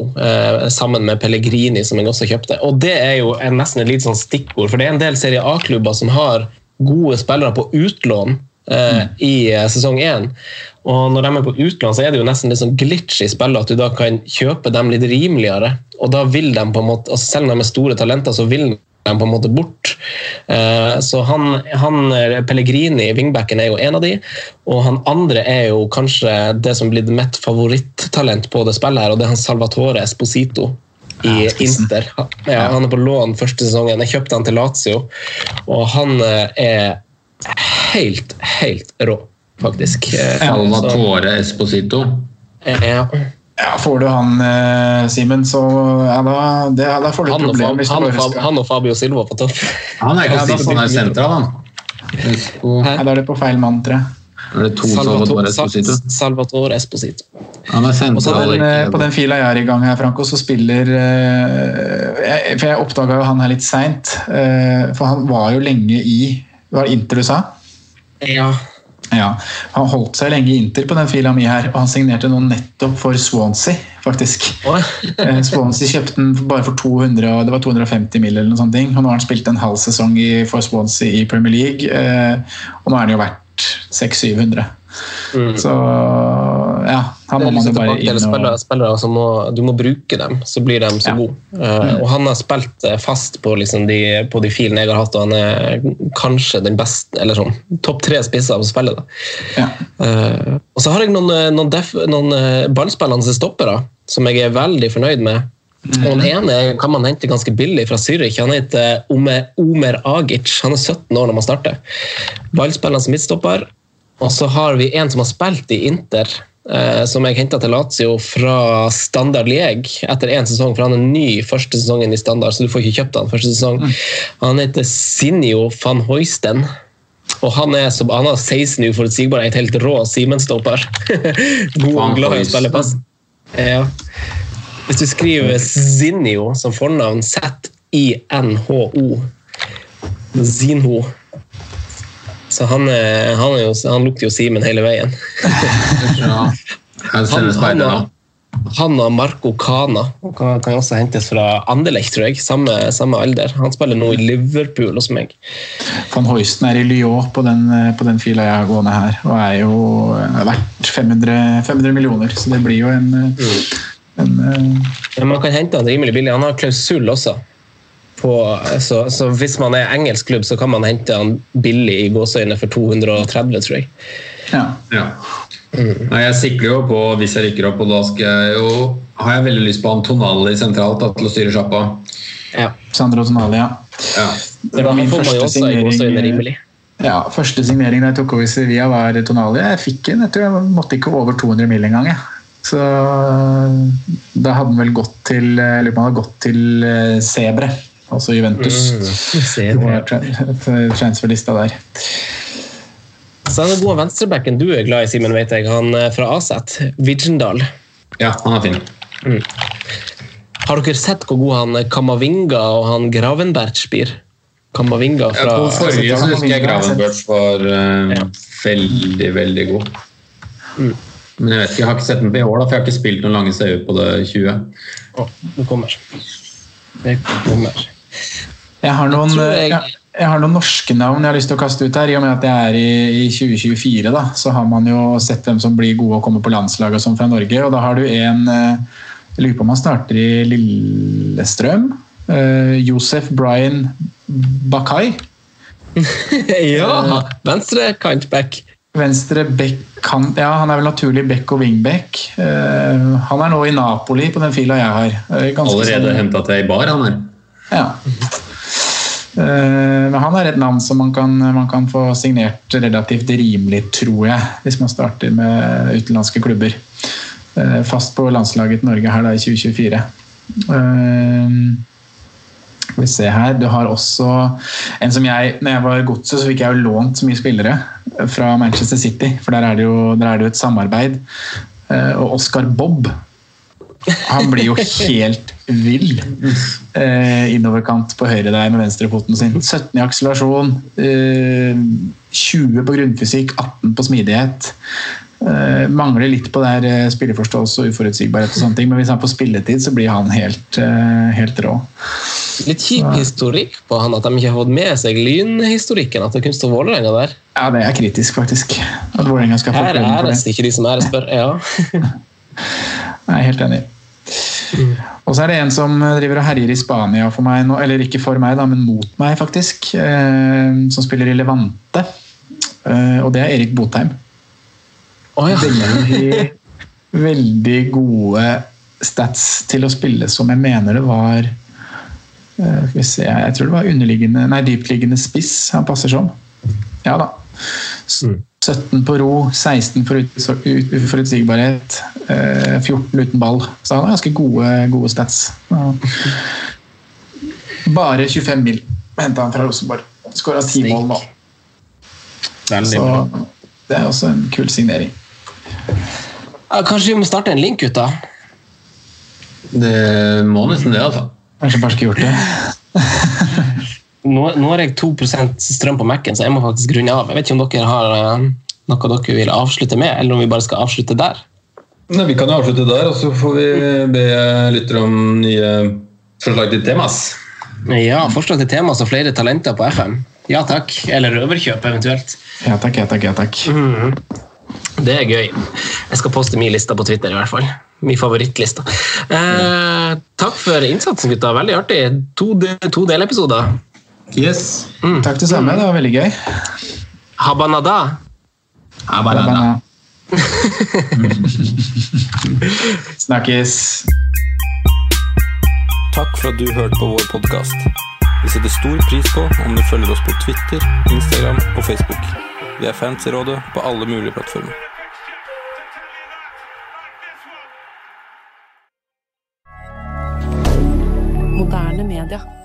sammen med Pellegrini, som jeg også kjøpte. Og det er jo nesten et lite sånn stikkord, for det er en del Serie A-klubber som har gode spillere på utlån mm. i eh, sesong én. Og når de er på utlån, så er det jo nesten litt sånn glitch i spillet at du da kan kjøpe dem litt rimeligere. Og da vil de på en måte, altså Selv om de er store talenter, så vil de på en måte bort. Eh, så han, han Pellegrini, wingbacken, er jo en av de. Og han andre er jo kanskje det som blir mitt favorittalent på det spillet, her, og det er han Salvatore Esposito i Inter. Ja, han er på lån første sesongen. Jeg kjøpte han til Lazio, og han eh, er helt, helt rå, faktisk. Salvatore Esposito. Ja. Ja, Får du han, eh, Simen, så ja, da, det, da får du han problem. Og, han, og, han, og Fabio Silva på topp. Han er ikke ja, sist, han er sentra, da. Ja, da er det på feil mann, tror jeg. Salvatore Esposito? Salvatore Esposito. Han er Og så sentral. den, eh, på den fila jeg er i gang her, Franco, så spiller eh, jeg, For jeg oppdaga jo han her litt seint. eh, for han var jo lenge i Var det Inter du sa? Ja. Ja. Han holdt seg lenge i Inter på den fila mi her, og han signerte nå nettopp for Swansea, faktisk. Eh, Swansea kjøpte den bare for 200, det var 250 mill. eller noe sånt. Og nå har han spilt en halv sesong for Swansea i Premier League, eh, og nå er han jo verdt 600-700. Så ja, Det må er man jo liksom bare inn spillere, og spillere som må, du må bruke dem, så blir de så Ja. gode. Uh, og han har spilt eh, fast på, liksom de, på de filene jeg har hatt, og han er kanskje den beste, eller sånn, topp tre spisser spillet. Da. Ja. Uh, og så har jeg noen, noen, def, noen ballspillende stoppere som jeg er veldig fornøyd med. Og Den ene kan man hente ganske billig fra Zürich. Han heter Omer, Omer Agic. Han er 17 år når man starter. Ballspillende midtstopper. Og så har vi en som har spilt i Inter, som jeg henta til Lazio fra Standard League etter én sesong, for han er ny første sesongen i Standard, så du får ikke kjøpt han første sesong. Han heter Sinjo van Hoisten. Og han, er som, han har 16 uforutsigbarhet, helt rå Simen-stopper. God og glad i å spille pass. Ja. Hvis du skriver Zinjo som fornavn, Z-I-N-H-O Zinho. Så han, er, han, jo, han lukter jo Simen hele veien. Ja. Sender. Han og Marco Cana kan, kan også hentes fra Anderlecht, tror jeg. Samme, samme alder. Han spiller nå i Liverpool hos meg. Van Hoisten er i Lyon på den, eh, på den fila jeg har gående her, og er jo er verdt 500, 500 millioner, så det blir jo en, mm. en eh, ja, man kan hente han rimelig billig. Han har klausul også. På, så, så hvis man er engelsk klubb, så kan man hente han billig i gåseøyne for 230, tror jeg. ja. Ja. Nei, jeg sikler jo på hvis jeg rykker opp, og da skal jeg jo har jeg veldig lyst på Antonali sentralt da, til å styre sjappa. Ja. Sandro Tonali, ja. Ja. Det var min man første i signering. Ja, første signering da jeg tok over Sevilla, var Tonali. Jeg fikk en, jeg tror jeg måtte ikke over 200 mil engang. jeg. Så da hadde han vel gått til jeg lurer på om han hadde gått til eh, Sebre, altså Juventus. Mm, transferlista der. Så er den gode venstrebacken du er glad i, Simen, vet jeg. Han er fra Aset. Vigendal. ja, han er fin. Har dere sett hvor god han Kamavinga og han Gravenberch blir? Kamavinga Ja, fra på forrige så husker jeg Gravenberch var uh, Ja. veldig, veldig god. Men jeg vet ikke, jeg har ikke sett den på i år, da, for jeg har ikke spilt noen lange seier på det 20. Å, det kommer. Det kommer. Jeg har, noen, jeg- jeg, jeg har noen norske navn jeg har lyst til å kaste ut her. I og med at jeg er i, i 2024, da, så har man jo sett hvem som blir gode og kommer på landslaget og sånn fra Norge. Og da har du en eh, Jeg lurer på om han starter i Lillestrøm. Uh, Josef Brian Bakai. ja! Venstre back. Venstre back kant, ja, Han er vel naturlig back og wingback. Uh, han er nå i Napoli på den fila jeg har. Eh, ganske Allerede sånn- henta til Eibar, han her. Ja. Eh, Men han er et navn som man kan, man kan få signert relativt rimelig, tror jeg, hvis man starter med utenlandske klubber. Eh, Fast på landslaget til Norge her da i 2024. Eh, vi se her, Du har også en som jeg når jeg var i Godset, så fikk jeg jo lånt så mye spillere fra Manchester City. For der er det jo, der er det jo et samarbeid. Og Oscar Bob han blir jo helt vill eh, innoverkant på høyre der med venstrefoten sin. 17 i akselerasjon, eh, 20 på grunnfysikk, 18 på smidighet. Eh, mangler litt på der her spilleforståelse og uforutsigbarhet, og sånne ting, men hvis han får spilletid, så blir han helt, eh, helt rå. Litt kjip historikk på han at de ikke har fått med seg lynhistorikken. At det kunne stå Vålerenga der. Ja, det er kritisk, faktisk. At Vålerenga skal få Her æres det. ikke de som æres bør. Ja. Jeg er helt enig. Og så er det en som driver og herjer i Spania for meg nå, eller ikke for meg, da, men mot meg, faktisk. Eh, som spiller i Levante. Eh, og det er Erik Botheim. Oh, ja. Veldig, veldig gode stats til å spille som jeg mener det var eh, Skal vi se, jeg tror det var underliggende, nei, dyptliggende spiss han passer som. Ja da. 17 på ro, 16 for ut- ut- uforutsigbarhet, eh, 14 uten ball. Så han har ganske gode, gode stats. Bare 25 mil henta han fra Rosenborg. Skåra ti mål nå. Så. Det er også en kul signering. Ja, kanskje vi må starte en link, gutta? Det må nesten det, altså. Kanskje bare skulle gjort det. Nå, nå har jeg 2% strøm på Mac-en, så jeg må faktisk runde av. Jeg vet ikke om dere har eh, noe dere vil avslutte med, eller om vi bare skal avslutte der. Nei, vi kan jo avslutte der, og så får vi be lyttere om nye forslag til temas. Ja, forslag til temas og flere talenter på FM. Ja takk. Eller røverkjøp, eventuelt. Ja takk, ja takk, ja takk. Mhm. Det er gøy. Jeg skal poste min liste på Twitter, i hvert fall. Min favorittliste. Eh, takk for innsatsen, gutta. Veldig artig. To, to delepisoder. Yes. Takk det samme, det var veldig gøy. Habanada. Habanada. Snakkes. Takk for at du hørte på vår podkast. Vi setter stor pris på om du følger oss på Twitter, Instagram og Facebook. Vi er fans i rådet på alle mulige plattformer. Moderne media.